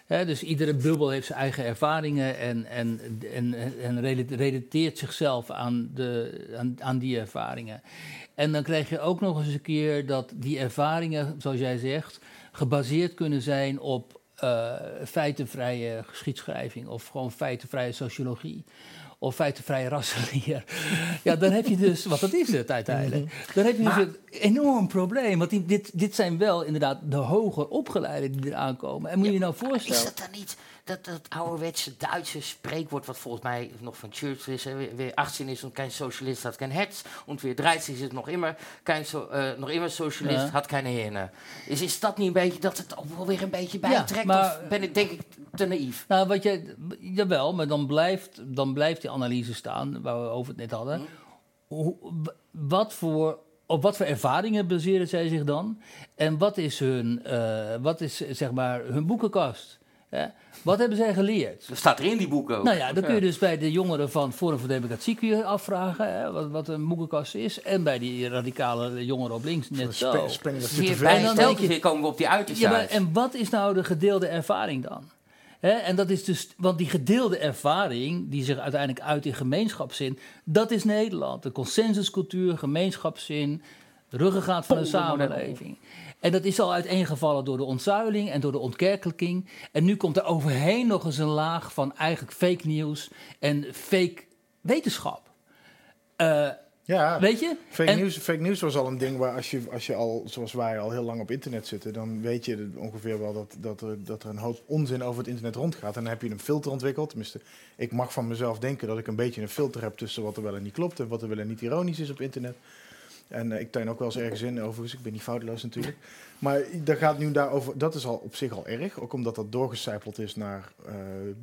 Dus iedere bubbel heeft zijn eigen ervaringen en, en, en, en rela- relateert zichzelf aan, de, aan, aan die ervaringen. En dan krijg je ook nog eens een keer dat die ervaringen, zoals jij zegt, gebaseerd kunnen zijn op feitenvrije geschiedschrijving of gewoon feitenvrije sociologie of feitenvrije rassenleer. ja, dan heb je dus, wat dat is het uiteindelijk. Dan heb je dus Maar- een enorm probleem. Want die, dit, dit zijn wel inderdaad de hoger opgeleiden die eraan komen. En moet je je nou Is voorstellen... dat dan niet dat, dat ouderwetse Duitse spreekwoord, wat volgens mij nog van Churchill is, hè, weer 18 is und kein Socialist hat kein Herz, und weer 13 is het nog immer, kein so, eh, nog immer Socialist Ja. had keine Hirne. Is, is dat niet een beetje, dat het ook wel weer een beetje Ja, bijtrekt, maar- of ben ik denk ik te naïef? Nou, wat jij, jawel, maar dan blijft, dan blijft die analyse staan, waar we over het net hadden. Hoe, wat voor, op wat voor ervaringen baseren zij zich dan? En wat is hun, eh, wat is, zeg maar, hun boekenkast? Hè? Wat hebben zij geleerd? Dat staat er in die boeken ook. Nou ja, dan kun je dus bij de jongeren van Forum voor Democratie kun je afvragen hè, wat, wat een boekenkast is. En bij die radicale jongeren op links net zo. springen dat bij En dan je- komen we op die uiterste Ja, maar, en wat is nou de gedeelde ervaring dan? Hè, en dat is dus, want die gedeelde ervaring, die zich uiteindelijk uit in gemeenschapszin, dat is Nederland. De consensuscultuur, gemeenschapszin, ruggengraat van een Poldermodel. samenleving. En dat is al uiteengevallen door de ontzuiling en door de ontkerkelijking. En nu komt er overheen nog eens een laag van eigenlijk fake nieuws en fake wetenschap. Eh, Ja, weet je? Fake, En- news, fake news was al een ding waar als je, als je al, zoals wij al heel lang op internet zitten, dan weet je ongeveer wel dat, dat, er, dat er een hoop onzin over het internet rondgaat. En dan heb je een filter ontwikkeld. Tenminste, ik mag van mezelf denken dat ik een beetje een filter heb tussen wat er wel en niet klopt en wat er wel en niet ironisch is op internet. En eh, ik tuin ook wel eens ergens in, overigens. Ik ben niet foutloos natuurlijk. Maar dat gaat nu daarover. Dat is al op zich al erg. Ook omdat dat doorgecijpeld is naar eh,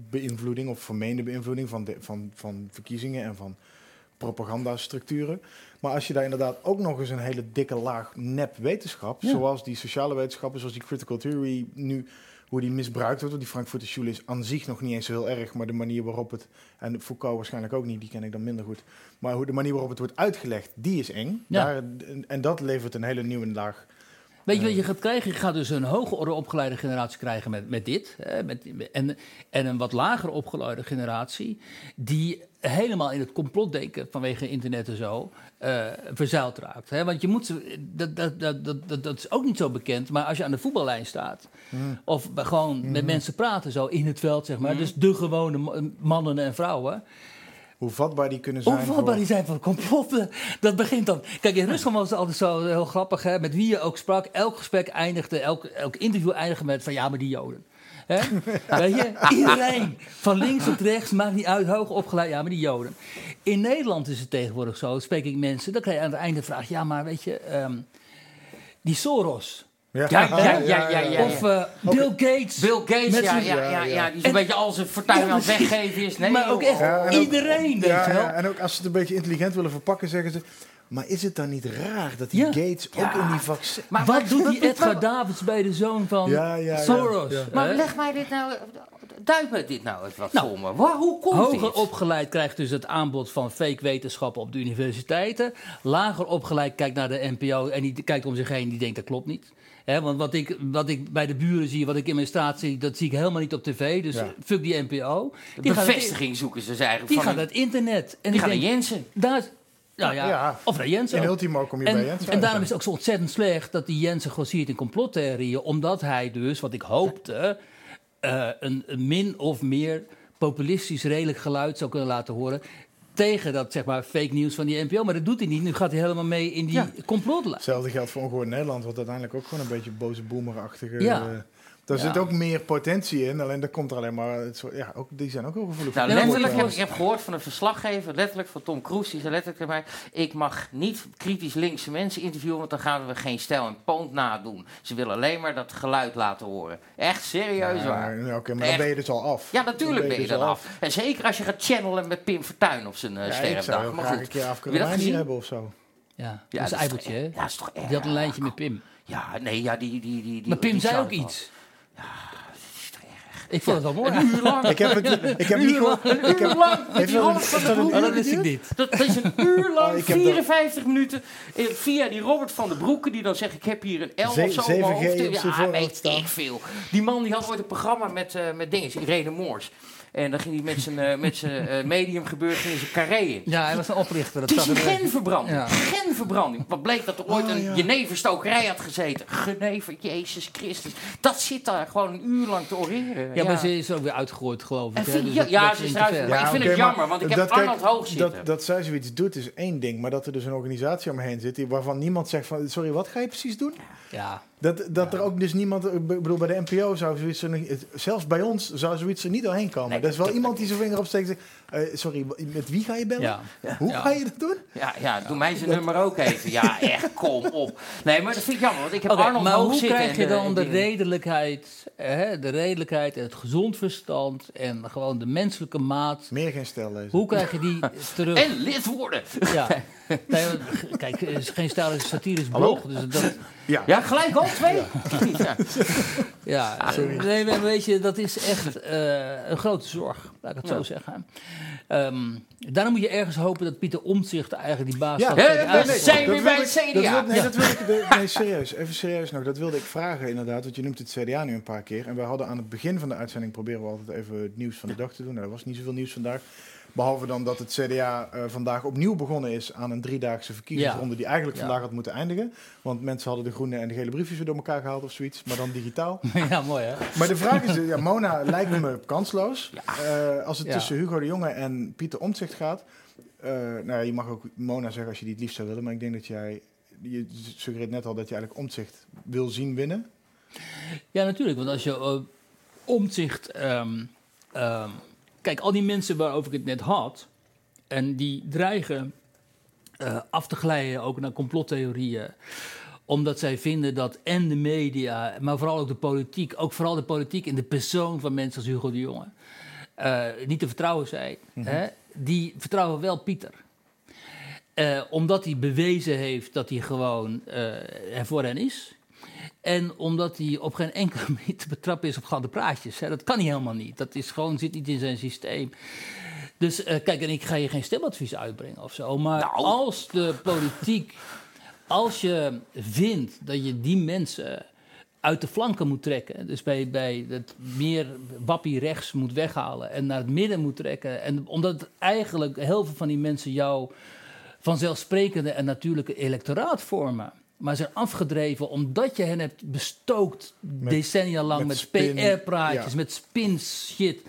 beïnvloeding of vermeende beïnvloeding van, de, van, van verkiezingen en van propagandastructuren. Maar als je daar inderdaad ook nog eens een hele dikke laag nep wetenschap, Ja. zoals die sociale wetenschappen, zoals die critical theory nu, hoe die misbruikt wordt. Want die Frankfurter Schule is aan zich nog niet eens zo heel erg, maar de manier waarop het, en Foucault waarschijnlijk ook niet, die ken ik dan minder goed. Maar hoe de manier waarop het wordt uitgelegd, die is eng. Ja. Daar, en dat levert een hele nieuwe laag. Weet je wat je gaat krijgen? Je gaat dus een hoger orde opgeleide generatie krijgen met, met dit. Hè, met, en, en een wat lager opgeleide generatie die helemaal in het complotdenken vanwege internet en zo eh verzeild raakt. Hè? Want je moet, dat, dat, dat, dat, dat, dat is ook niet zo bekend, maar als je aan de voetballijn staat Mm. of gewoon met mensen praten zo in het veld, zeg maar, Mhm. dus de gewone ma- mannen en vrouwen. Hoe vatbaar die kunnen zijn. Hoe vatbaar voor- die zijn van complotten. Dat begint dan. Kijk, in Rusland was het altijd zo heel grappig. Hè? Met wie je ook sprak. Elk gesprek eindigde, elk, elk interview eindigde met van ja, maar die Joden. Hè? Weet je? Iedereen. Van links tot rechts, maakt niet uit. Hoog opgeleid, ja, maar die Joden. In Nederland is het tegenwoordig zo. Spreek ik mensen. Dan krijg je aan het einde de vraag. Ja, maar weet je. ehm, die Soros. Ja, ja, ja, ja, ja, ja. Of eh, Bill Gates. Bill Gates, Met ja, zijn- ja, ja, ja, die is een En- beetje al zijn fortuin aan het weggeven is. Nee, Maar ook echt Ja, en ook- iedereen, weet je wel. ja, en ook als ze het een beetje intelligent willen verpakken, zeggen ze. Maar is het dan niet raar dat die Ja. Gates ook Ja. in die vaccin. Maar Wat wat- doet die Edgar Davids bij de zoon van Ja, ja, ja. Soros? Ja. Maar leg mij dit nou, duid me dit nou eens wat Nou, voor me. Waar, hoe komt Hoger dit? opgeleid krijgt dus het aanbod van fake wetenschappen op de universiteiten. Lager opgeleid kijkt naar de NPO en die kijkt om zich heen die denkt dat klopt niet. Want wat ik, wat ik bij de buren zie, wat ik in mijn straat zie, dat zie ik helemaal niet op tv. Dus Ja. fuck die NPO. Die bevestiging zoeken ze dus eigenlijk Die van gaat een- het internet. En die gaan naar Jensen. daar is- nou ja, Ja. of naar Jensen. In ultimo kom je en, bij Jensen En daarom is het ook zo ontzettend slecht dat die Jensen grossiert in complottheorieën. Omdat hij dus, wat ik hoopte, eh, een, een min of meer populistisch redelijk geluid zou kunnen laten horen. Tegen dat zeg maar fake nieuws van die NPO. Maar dat doet hij niet. Nu gaat hij helemaal mee in die Ja. complotlijn. Hetzelfde geldt voor Ongehoord Nederland, wat uiteindelijk ook gewoon een beetje boze boemerachtige. Ja. Daar Ja. zit ook meer potentie in, alleen daar komt er alleen maar. Het soort, ja, ook, die zijn ook heel gevoelig Nou, voor letterlijk heb ik heb gehoord van een verslaggever, letterlijk van Tom Cruise, die zei letterlijk tegen mij: Ik mag niet kritisch linkse mensen interviewen, want dan gaan we geen stijl en poont nadoen. Ze willen alleen maar dat geluid laten horen. Echt serieus Ja, waar. ja, Oké, maar dan ben je dus al af. Ja, natuurlijk Dan ben je dus dan al af. En zeker als je gaat channelen met Pim Fortuyn op zijn eh Ja, ik sterfdag. Maar graag goed, een keer heb je dat gezien? hebben of zo. Ja, Ja, dat is dat hè? Ja, is toch erg. Die had een lijntje met Pim. Ja, nee, ja, die... die, die, die Maar Pim die zei ook iets. Ik vond het wel mooi. Een uur lang. Ik heb, het, ik heb Een niet uur gehoord. lang, Ik heb, uur lang dat. Oh, dat wist ik niet. Dat is een uur lang, Oh, ik heb dat- 54 minuten, eh, via die Robert van den Broeke, die dan zegt, ik heb hier een L of zo op mijn 7G hoofd. op zijn Ja, weet ik veel. Die man die had ooit een programma met, eh met dinges, Irene Moors. En dan ging hij met zijn, eh, met zijn eh, medium gebeuren in zijn carré in. Ja, hij was een oprichter. Dat Het is een er- genverbranding. Ja. Genverbranding. Wat bleek dat er ooit Oh, een ja. jeneverstokerij had gezeten. Genever, Jezus Christus. Dat zit daar gewoon een uur lang te oreren. Ja, maar ze is ook weer uitgegooid, geloof ik. Vind- dus ja, dat- ja, dat ze is eruit. Maar ik vind het jammer, want ik heb dat- Arnold kijk, Hoog zitten. Dat, dat zij zoiets doet is één ding, maar dat er dus een organisatie omheen zit waarvan niemand zegt van, sorry, wat ga je precies doen? Ja. Dat, dat er ook dus niemand, ik bedoel, bij de NPO zou zoiets er, zelfs bij ons zou zoiets er niet doorheen komen. Nee, er is wel dat- iemand die zijn vinger opsteekt en zegt, eh, sorry, met wie ga je bellen? Ja. Hoe Ja. ga je dat doen? Ja, ja, doe mij zijn nummer ook even. Ja, echt, kom op. Nee, maar dat vind ik jammer, want ik heb Oké, Arnold maar hoe krijg je dan de redelijkheid, hè, de redelijkheid en het gezond verstand en gewoon de menselijke maat? Meer geen stel lezen. Hoe krijg je die terug? En lid worden. Ja. Nee, want, kijk, het is geen stijl, het is een satirisch Hallo? blog. Dus dat, Ja. Ja, gelijk al twee. Ja. ja, nee, maar weet je, dat is echt eh, een grote zorg, laat ik het Ja. zo zeggen. Ehm, daarom moet je ergens hopen dat Pieter Omtzigt eigenlijk die baas Ja, nee, nee, CDA nee, is. zijn Dat weer wilde bij ik- het dat CDA. wil- nee, Ja. dat wil ik, de- nee, serieus. Even serieus nog. Dat wilde ik vragen inderdaad, want je noemt het CDA nu een paar keer. En wij hadden aan het begin van de uitzending proberen we altijd even het nieuws van de dag te doen. Nou, er was niet zoveel nieuws vandaag. Behalve dan dat het CDA eh, vandaag opnieuw begonnen is aan een driedaagse verkiezingsronde die eigenlijk Ja. vandaag had moeten eindigen. Want mensen hadden de groene en de gele briefjes weer door elkaar gehaald of zoiets, maar dan digitaal. Ja, mooi hè? Maar de vraag is, ja, Mona lijkt me kansloos. Eh, als het tussen Hugo de Jonge en Pieter Omtzigt gaat. eh, nou ja, je mag ook Mona zeggen als je die het liefst zou willen. Maar ik denk dat jij, je suggereert net al dat je eigenlijk Omtzigt wil zien winnen. Ja, natuurlijk. Want als je omzicht. ehm, ehm, kijk, al die mensen waarover ik het net had. En die dreigen eh, af te glijden ook naar complottheorieën. Omdat zij vinden dat en de media, maar vooral ook de politiek. Ook vooral de politiek in de persoon van mensen als Hugo de Jonge. eh, niet te vertrouwen zijn. hè, die vertrouwen wel Pieter. Eh, omdat hij bewezen heeft dat hij gewoon er voor hen is. En omdat hij op geen enkele manier te betrappen is op gouden praatjes. Hè. Dat kan hij helemaal niet. Dat is gewoon, zit niet in zijn systeem. Dus eh, kijk, en ik ga je geen stemadvies uitbrengen of zo. Maar als de politiek, als je vindt dat je die mensen uit de flanken moet trekken. Dus bij, bij het meer wappie rechts moet weghalen en naar het midden moet trekken. En omdat eigenlijk heel veel van die mensen jou vanzelfsprekende en natuurlijke electoraat vormen. Maar zijn afgedreven omdat je hen hebt bestookt decennia lang met PR-praatjes, met spin-shit,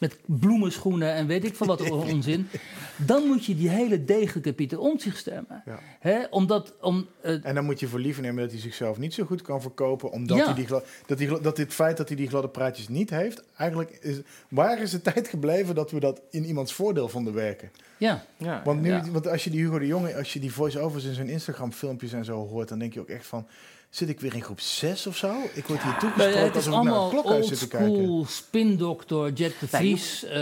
met bloemenschoenen en weet ik veel wat onzin. Dan moet je die hele degelijke Pieter Omtzigt stemmen. Ja. Hè? Omdat, om, eh, En dan moet je voor lief nemen dat hij zichzelf niet zo goed kan verkopen. Omdat Ja. hij die, dat, die, dat dit feit dat hij die gladde praatjes niet heeft. Eigenlijk is. Waar is de tijd gebleven dat we dat in iemands voordeel vonden werken? ja. Want, nu, Ja. want als je die Hugo de Jonge, als je die voice-overs in zijn Instagram-filmpjes en zo hoort, dan denk je ook echt van. Zit ik weer in groep 6 of zo? Ik word hier toegesproken het is alsof ik naar een allemaal klokhuis zit te kijken. oldschool spindokter, Jack de Vries eh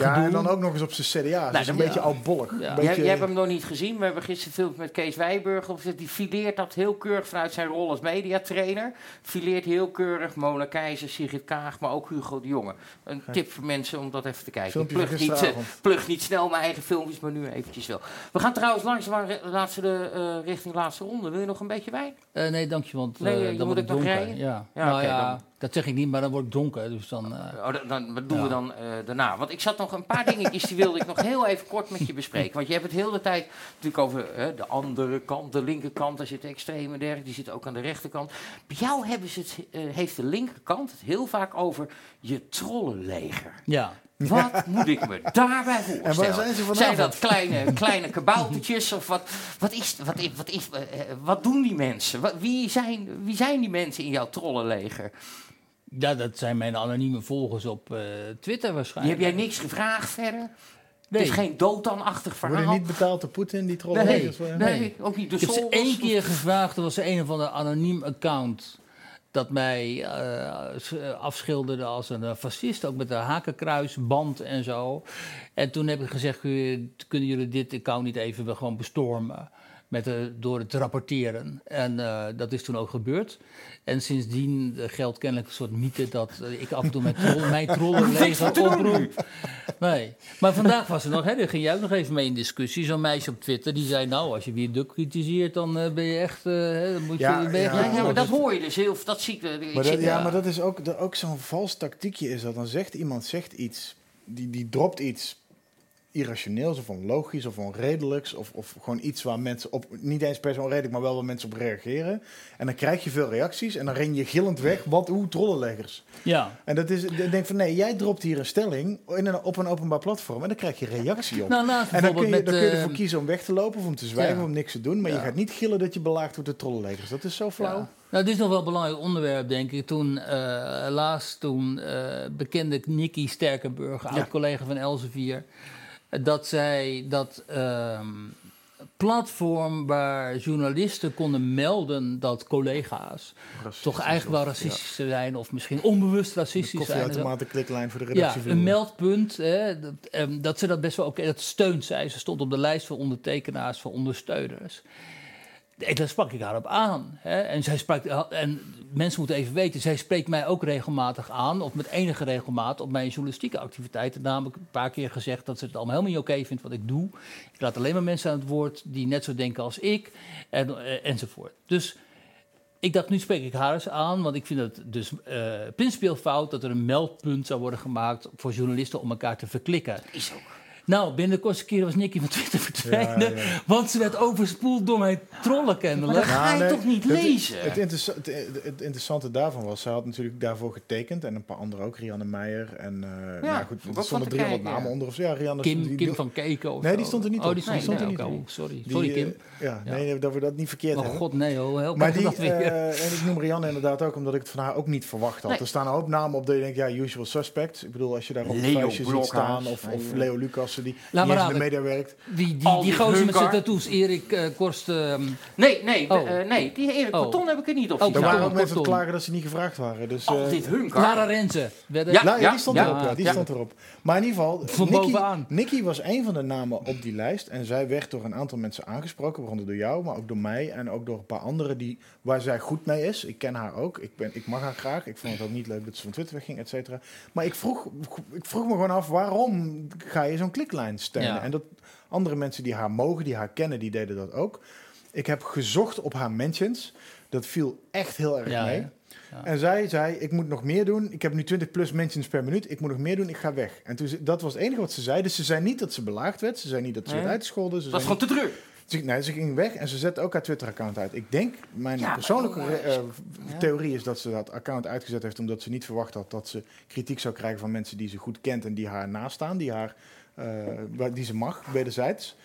Ja, en dan ook nog eens op zijn CDA. Dus dan- een beetje ja. oudbollig. Ja. Jij, beetje- jij hebt hem nog niet gezien. We hebben gisteren filmpje met Kees Wijburg. op. Die fileert dat heel keurig vanuit zijn rol als mediatrainer. Fileert heel keurig Mona Keizer, Sigrid Kaag, maar ook Hugo de Jonge. Een tip voor mensen om dat even te kijken. Plug niet, eh, plug niet snel mijn eigen filmpjes, maar nu eventjes wel. We gaan trouwens langzaam maar re- laatste, de, eh, richting laatste ronde. Wil je nog een beetje wijn? Eh, nee, dank je, want Nee, eh, dan moet ik dronken. rijden? Ja, Ja, nou oké, ja, dan- dat zeg ik niet, maar dan word ik dronken. Dus dan, eh, Oh, dan, wat doen Ja. we dan eh, daarna? Want ik zat nog een paar dingetjes die wilde ik nog heel even kort met je bespreken. Want je hebt het heel de tijd natuurlijk over de andere kant, de linkerkant. Daar zitten extreme dergelijke, die zitten ook aan de rechterkant. Bij jou hebben ze het, heeft de linkerkant het heel vaak over je trollenleger. ja. Wat moet ik me daarbij voorstellen? waar zijn ze vanavond? dat kleine, kleine kaboutertjes? Of wat, wat, is, wat, is, wat, is, eh, wat doen die mensen? Wat, wie, zijn, wie zijn die mensen in jouw trollenleger? ja, dat zijn mijn anonieme volgers op eh, Twitter Die waarschijnlijk. heb jij niks gevraagd verder? Nee. Het is geen dooddanachtig verhaal. Worden niet betaald door Poetin, die trollen? nee, nee, Nee. ook niet de Ik heb ze één keer gevraagd, er was een of ander anoniem account dat mij eh, afschilderde als een eh, fascist, ook met een hakenkruisband en zo. En toen heb ik gezegd, kunnen jullie dit account niet even gewoon bestormen? Met, eh, door het te rapporteren. En eh, dat is toen ook gebeurd. En sindsdien eh, geldt kennelijk een soort mythe dat eh, ik af en toe mijn, troll, mijn trollenleger oproep. Nee. Maar vandaag was er nog, hè, daar ging jij ook nog even mee in discussie. Zo'n meisje op Twitter die zei: Nou, als je weer Duk kritiseert, dan ben je echt. hè, dan moet je, Ja, ben je ja, Ja, echt- ja, maar dat hoor je dus heel... Dat zie ik... ik Maar dat, ja, ja. maar dat is ook, dat ook zo'n vals tactiekje is dat. Dan zegt iemand zegt iets, die, die dropt iets irrationeels of onlogisch of onredelijks. Of, of gewoon iets waar mensen op, niet eens per se onredelijk, maar wel waar mensen op reageren. En dan krijg je veel reacties en dan ren je gillend weg, wat, hoe trollenleggers. Ja. En dat is, ik denk van nee, jij dropt hier een stelling in een, op een openbaar platform en dan krijg je reactie op. Nou, naast en dan kun, je, dan kun je eh, ervoor kiezen om weg te lopen of om te zwijgen Ja. of om niks te doen. Maar je gaat niet gillen dat je belaagd wordt door trollenlegers. Dat is zo flauw. Ja. Nou, dit is nog wel een belangrijk onderwerp, denk ik. Toen, eh laatst, toen eh, bekende Nicky Sterkenburg, oud-collega van Elsevier, dat zij dat ehm, platform waar journalisten konden melden dat collega's toch eigenlijk wel racistisch zijn, of misschien onbewust racistisch zijn. en zo. Koffieautomaten kliklijn voor de Ja, redactie. een meldpunt. Hè, dat, ehm, dat ze dat best wel oké, dat steunt zij. Ze stond op de lijst van ondertekenaars, van ondersteuners. Daar sprak ik haar op aan. Hè. En, zij sprak, en mensen moeten even weten, zij spreekt mij ook regelmatig aan, of met enige regelmaat, op mijn journalistieke activiteiten. Namelijk een paar keer gezegd dat ze het allemaal helemaal niet oké vindt wat ik doe. Ik laat alleen maar mensen aan het woord die net zo denken als ik, en, eh, enzovoort. Dus ik dacht, nu spreek ik haar eens aan, want ik vind het dus eh principieel fout dat er een meldpunt zou worden gemaakt voor journalisten om elkaar te verklikken. Is ook. Nou, binnen de kortste keren was Nicky van Twitter verdwenen, Ja, ja. want ze werd overspoeld door mijn trollen kennelijk. Maar dat ga je nee, toch niet het- lezen? Het, interessa- het, het interessante daarvan was, zij had natuurlijk daarvoor getekend en een paar anderen ook, Rianne Meijer en uh, Ja, nou goed, er stonden van te 300 kijken, namen ja. onder. Of, ja, Rianne Kim, die- Kim van Keken of Nee, die stond er niet oh, op. die stond, Nee, die stond nee, er niet op. Oh, sorry. die, sorry, Kim. ja, Ja. nee, dat we dat niet verkeerd Oh hebben. god, nee hoor. Heel Maar die, dat weer. eh, en ik noem Rianne inderdaad ook, omdat ik het van haar ook niet verwacht had. Er staan een hoop namen op dat je denkt, ja, usual suspect. Ik bedoel, als je daar op een Leo vuistje ziet staan, of, Leo Lucas, die Laat niet maar eens in de raden. media werkt. Die, die, die die gozer met zijn tattoos, Erik eh, Korst... ehm, Nee, nee, Oh. eh, nee. Die Erik Oh. Corton heb ik er niet op Oh, Er waren ook mensen klagen dat ze niet gevraagd waren. Dus, Al eh, dit Hunkar. Lara Renze. Ja, nou, ja, die stond ja, erop. Ja, die ja. stond erop. Maar in ieder geval, Van Nicky, bovenaan. Nicky was een van de namen op die lijst. En zij werd door een aantal mensen aangesproken. Waaronder door jou, maar ook door mij. En ook door een paar anderen die, waar zij goed mee is. Ik ken haar ook. Ik, ben, ik mag haar graag. Ik vond het ook niet leuk dat ze van Twitter wegging, et cetera. Maar ik vroeg, ik vroeg me gewoon af, waarom ga je zo'n steunen? Ja. En dat andere mensen die haar mogen, die haar kennen, die deden dat ook. Ik heb gezocht op haar mentions. Dat viel echt heel erg Ja, mee. Ja. En zij zei, ik moet nog meer doen. Ik heb nu 20 plus mentions per minuut. Ik moet nog meer doen, ik ga weg. En toen, dat was het enige wat ze zei. Dus ze zei niet dat ze belaagd werd. Ze zei niet dat ze Nee. werd uitgescholden. Ze zei gewoon te druk. ze, nee, ze ging weg en ze zette ook haar Twitter-account uit. Ik denk, mijn Ja, persoonlijke jongens. eh, theorie is dat ze dat account uitgezet heeft... omdat ze niet verwacht had dat ze kritiek zou krijgen van mensen die ze goed kent... en die haar nastaan, die, haar, die ze mag, wederzijds.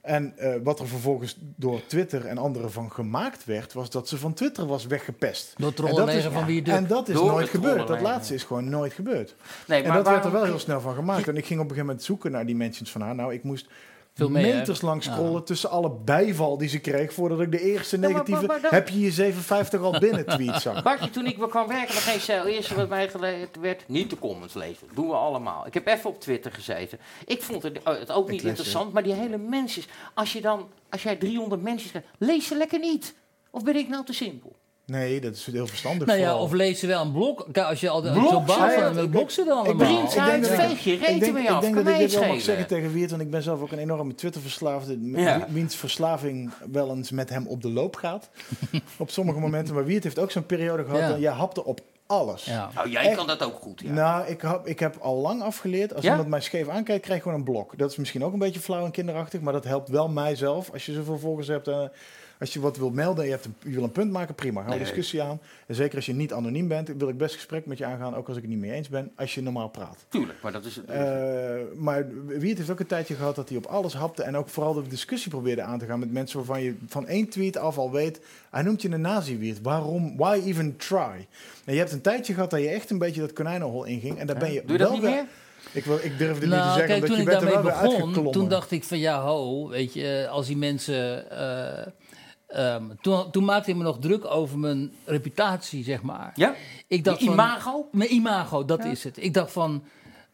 En eh, wat er vervolgens door Twitter en anderen van gemaakt werd... was dat ze van Twitter was weggepest. Door En van wie En dat is nooit gebeurd. Dat laatste is gewoon nooit gebeurd. Nee, en maar dat werd er wel heel snel van gemaakt. En ik ging op een gegeven moment zoeken naar die mentions van haar. Nou, ik moest Veel meer, meters lang Ja. scrollen tussen alle bijval die ze kreeg... voordat ik de eerste negatieve... maar- maar dat- heb je je 57 al binnen tweet zag. Bartje, toen ik weer kwam werken, dan ging ze het eerste wat mij geleerd werd, niet de comments lezen. Dat doen we allemaal. Ik heb even op Twitter gezeten. Ik vond het, eh, het ook niet interessant, maar die hele mensen, als je dan, als jij 300 mensen krijgt, lees ze lekker niet. Of ben ik nou te simpel? Nee, dat is heel verstandig. Nou ja, vooral. of lees ze wel een blok. Kijk, als je al de- Blok? zo Ja, ja, van een blok ze dan Ik allemaal. Vriend, ik zij denk dat ik- veeg je ik reet denk, ermee ik af. denk Kan dat ik dit wel mag zeggen tegen Wiert, want ik ben zelf ook een enorme Twitter-verslaafde. Ja. Wiens verslaving wel eens met hem op de loop gaat. op sommige momenten. Maar Wiert heeft ook zo'n periode gehad. Ja. En jij hapte op alles. Ja. Nou, jij Echt? kan dat ook goed, ja. Nou, ik, hap, ik heb al lang afgeleerd. Als Ja? iemand mij scheef aankijkt, krijg ik gewoon een blok. Dat is misschien ook een beetje flauw en kinderachtig. Maar dat helpt wel mijzelf. Als je zoveel volgers hebt. eh, als je wat wil melden en je, hebt een, je wil een punt maken, prima. Gaan we Nee. discussie aan. En zeker als je niet anoniem bent, wil ik best gesprek met je aangaan. Ook als ik het niet mee eens ben. Als je normaal praat. Tuurlijk, maar dat is het. Eh, maar Wiert heeft ook een tijdje gehad dat hij op alles hapte. En ook vooral de discussie probeerde aan te gaan met mensen waarvan je van één tweet af al weet. Hij noemt je een nazi Wiert. Waarom? Why even try? En je hebt een tijdje gehad dat je echt een beetje dat konijnenhol inging. En daar ben je Doe je dat wel niet weer- meer? Ik, wil, ik durfde niet Nou, te zeggen, kijk, omdat toen je ik bent er wel daarmee begon, toen dacht ik van ja, ho, weet je, als die mensen... eh, ehm, toen, toen maakte ik me nog druk over mijn reputatie, zeg maar. Ja? Ik dacht Je van- imago? Mijn imago, dat Ja. is het. Ik dacht van,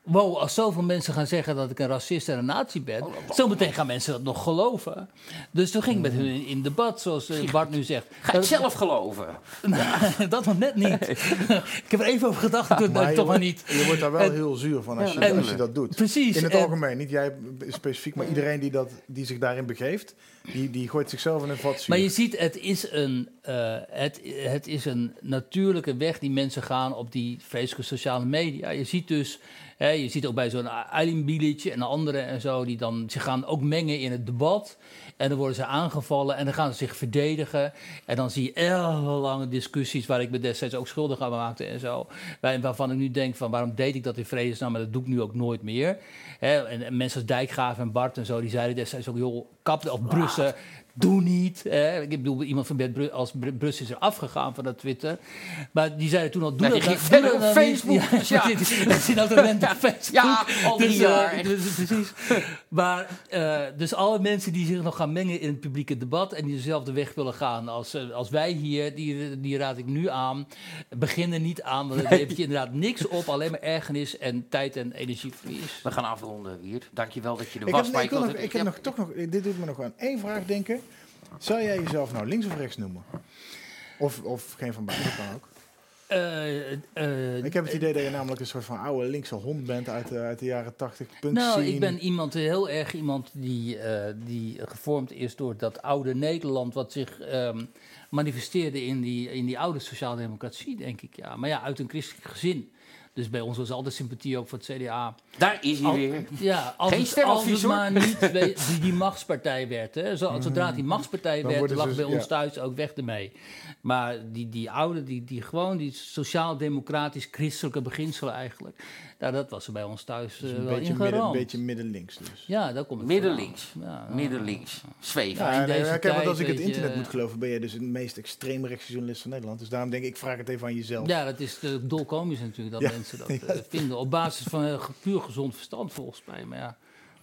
wow, als zoveel mensen gaan zeggen dat ik een racist en een nazi ben... Oh, zometeen gaan mensen dat nog geloven. Dus toen ging ik met hun in, in debat, zoals eh, Bart nu zegt. Ga je het zelf geloven? dat nog net niet. ik heb er even over gedacht, toen Maar toch maar niet. Je wordt daar wel En- heel zuur van als, Ja, je, en- als je dat doet. Precies, In het en- algemeen, niet jij specifiek, maar iedereen die, dat, die zich daarin begeeft, die, die gooit zichzelf in een vat zuur. Maar je ziet, het is, een, eh, het, het is een natuurlijke weg die mensen gaan op die vreselijke sociale media. Je ziet dus, hè, je ziet ook bij zo'n Eileen Bilic en anderen en zo, die dan zich gaan ook mengen in het debat. En dan worden ze aangevallen en dan gaan ze zich verdedigen. En dan zie je ellenlange discussies waar ik me destijds ook schuldig aan maakte en zo. Waar- Waarvan ik nu denk van waarom deed ik dat in vredesnaam, maar dat doe ik nu ook nooit meer. Hè, en, en mensen als Dijkgraaf en Bart en zo, die zeiden destijds ook, joh, kap of Brussen, doe niet. Hè. Ik bedoel, iemand van Bert Bru- als Br- Brussen is er afgegaan van dat Twitter. Maar die zeiden toen al, doe Nee, dat doe dat dan. Facebook, Ja, ja. dat zit altijd mensen op Facebook. Ja, al drie Dus, jaar. eh, dus- precies. Maar, eh, dus alle mensen die zich nog gaan mengen in het publieke debat en die dezelfde weg willen gaan als, eh, als wij hier, die, die raad ik nu aan. Begin er niet aan, want dan Nee. heb je inderdaad niks op, alleen maar ergernis en tijd en energieverlies. We gaan afronden, Wiert. Dankjewel dat je er Ik was. heb, ik nog, het- ik heb nog, toch nog, dit doet me nog aan één vraag denken. Zou jij jezelf nou links of rechts noemen? Of, of geen van beide, kan ook. Eh, eh, Ik heb het idee dat je namelijk een soort van oude linkse hond bent uit de, uit de jaren 80. Punk Nou, scene. ik ben iemand, heel erg iemand die, eh, die gevormd is door dat oude Nederland, wat zich ehm, manifesteerde in die, in die oude sociaaldemocratie, denk ik. Ja. Maar ja, uit een christelijk gezin. Dus bij ons was altijd sympathie ook voor het CDA. Daar is hij Al- weer. Ja, als Geen het, als maar niet die, die machtspartij werd. Hè. Zo, zodra het die machtspartij. Dan werd, lag bij ons ja. thuis ook weg ermee. Maar die, die oude, die, die gewoon die sociaal-democratisch-christelijke beginselen eigenlijk. Nou, dat was er bij ons thuis Dus eh, een wel beetje, midden, een beetje middenlinks dus. Ja, daar kom ik Middenlinks. Ja. Middenlinks. Zweven. Ja, in Ja, kijk, want als ik het je, internet moet geloven, ben jij dus de meest extreemrechtse journalist van Nederland. Dus daarom denk ik, ik vraag het even aan jezelf. Ja, dat is uh, dolkomisch natuurlijk dat Ja. mensen dat eh, vinden. Op basis van eh, puur gezond verstand volgens mij. Maar ja,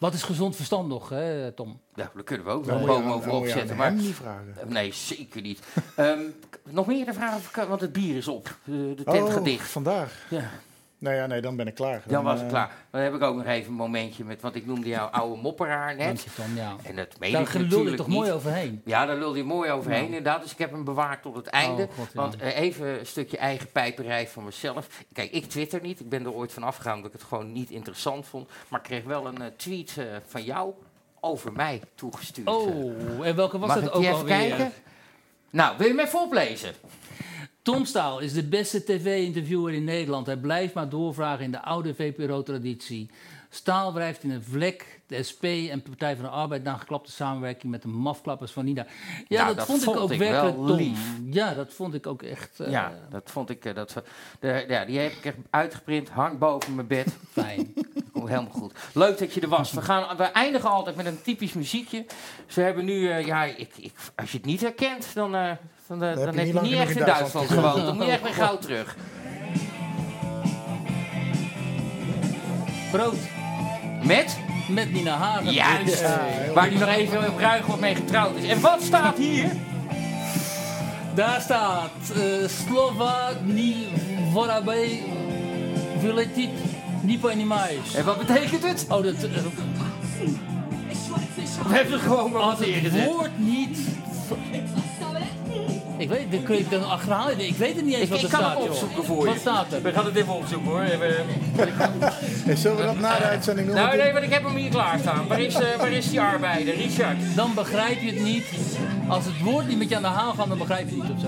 Wat is gezond verstand nog, hè, Tom? Ja, daar kunnen we ook nog moet je boom aan- over opzetten. hem Maar niet vragen. Nee, zeker niet. Ehm, nog meer vragen, want het bier is op. De, de tent Oh, gaat dicht. vandaag. Ja. Nou ja, nee, dan ben ik klaar. Dan was ik eh, klaar. Dan heb ik ook nog even een momentje met, want ik noemde jou oude mopperaar net. Dank je, Tom, ja. En dat meen Daar ik lulde je natuurlijk toch niet. mooi overheen? Ja, daar lulde je mooi overheen inderdaad. Dus ik heb hem bewaard tot het einde. Oh, God, ja. Want eh, even een stukje eigen pijperij van mezelf. Kijk, ik twitter niet. Ik ben er ooit van afgegaan omdat ik het gewoon niet interessant vond. Maar ik kreeg wel een eh, tweet eh, van jou over mij toegestuurd. Oh, en welke was Mag dat ook even alweer? kijken? Nou, wil je hem even oplezen? Tom Staal is de beste tv-interviewer in Nederland. Hij blijft maar doorvragen in de oude VPRO-traditie. Staal wrijft in een vlek de SP en Partij van de Arbeid na geklapte samenwerking met de mafklappers van Nina. Ja, dat, dat vond ik ook ik werkelijk lief. Ja, dat vond ik ook echt. eh, ja, dat vond ik. eh, dat, de, ja, die heb ik echt uitgeprint, hangt boven mijn bed. Fijn. Komt helemaal goed. Leuk dat je er was. We, gaan, we eindigen altijd met een typisch muziekje. Ze hebben nu, eh, ja, ik, ik, als je het niet herkent, dan, eh, dan, heb je, niet echt in Duitsland gewoond. Dan moet je echt weer gauw terug. Brood. Met? Met Nina Hagen. Juist. Waar die nog even op wordt mee getrouwd is. En wat staat hier? Daar staat eh, uh, Slova ni vorabe vuletit ni panimais. En wat betekent het? Oh, dat... Uh, we hebben het gewoon maar Het woord niet ik weet, kun je dan achterhalen. Ik weet het niet eens Ik, wat ik er kan staat, het joh. opzoeken voor je. Wat staat er? We gaan het even opzoeken hoor. Even- Hey, zullen we dat na de uitzending doen? Nou nee, want ik heb hem hier klaarstaan. Waar is, eh, waar is die arbeider? Richard. Dan begrijp je het niet. Als het woord niet met je aan de haal gaat, dan begrijp je het niet of zo.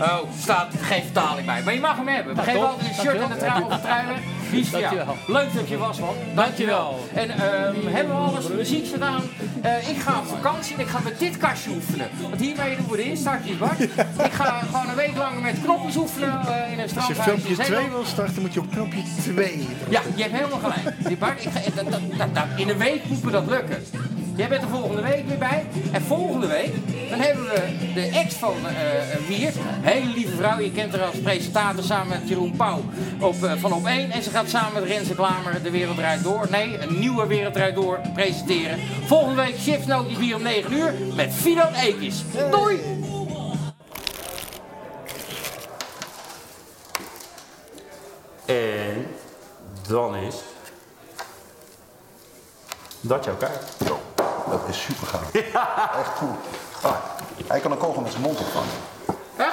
Oh, staat geen vertaling bij. Maar je mag hem hebben. We geven altijd een shirt en een trui trui. Dankjewel. Leuk dat je was, man. Dankjewel. En ehm, hebben we alles muziek gedaan? Eh, ik ga op vakantie en ik ga met dit kastje oefenen. Want hiermee doen we de instartjes, Bart. Ik ga gewoon een week lang met knopjes oefenen eh, in een Als je strandhuis filmpje in 2 Zeeland. wil starten, moet je op knopje 2 Ja, je hebt helemaal gelijk. Die Bart, ik ga, dat, dat, dat, dat- in een week moet me dat lukken. Jij bent er volgende week weer bij. En volgende week, dan hebben we de ex van eh Wiert. Hele lieve vrouw, je kent haar als presentator samen met Jeroen Pauw op, eh, van Op 1. En ze gaat samen met Renze Klamer de Wereld Draait Door. Nee, een nieuwe Wereld Draait Door presenteren. Volgende week Chips Nootjes hier om 9 uur met Fido Ekis. Doei! En dan is dat jouw kaart. Dat is super gaaf. Echt cool. Ah, hij kan een kogel met zijn mond opvangen. Ja?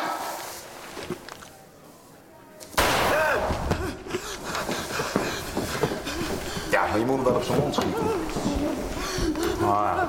Ja, maar je moet hem wel op zijn mond schieten. Ah.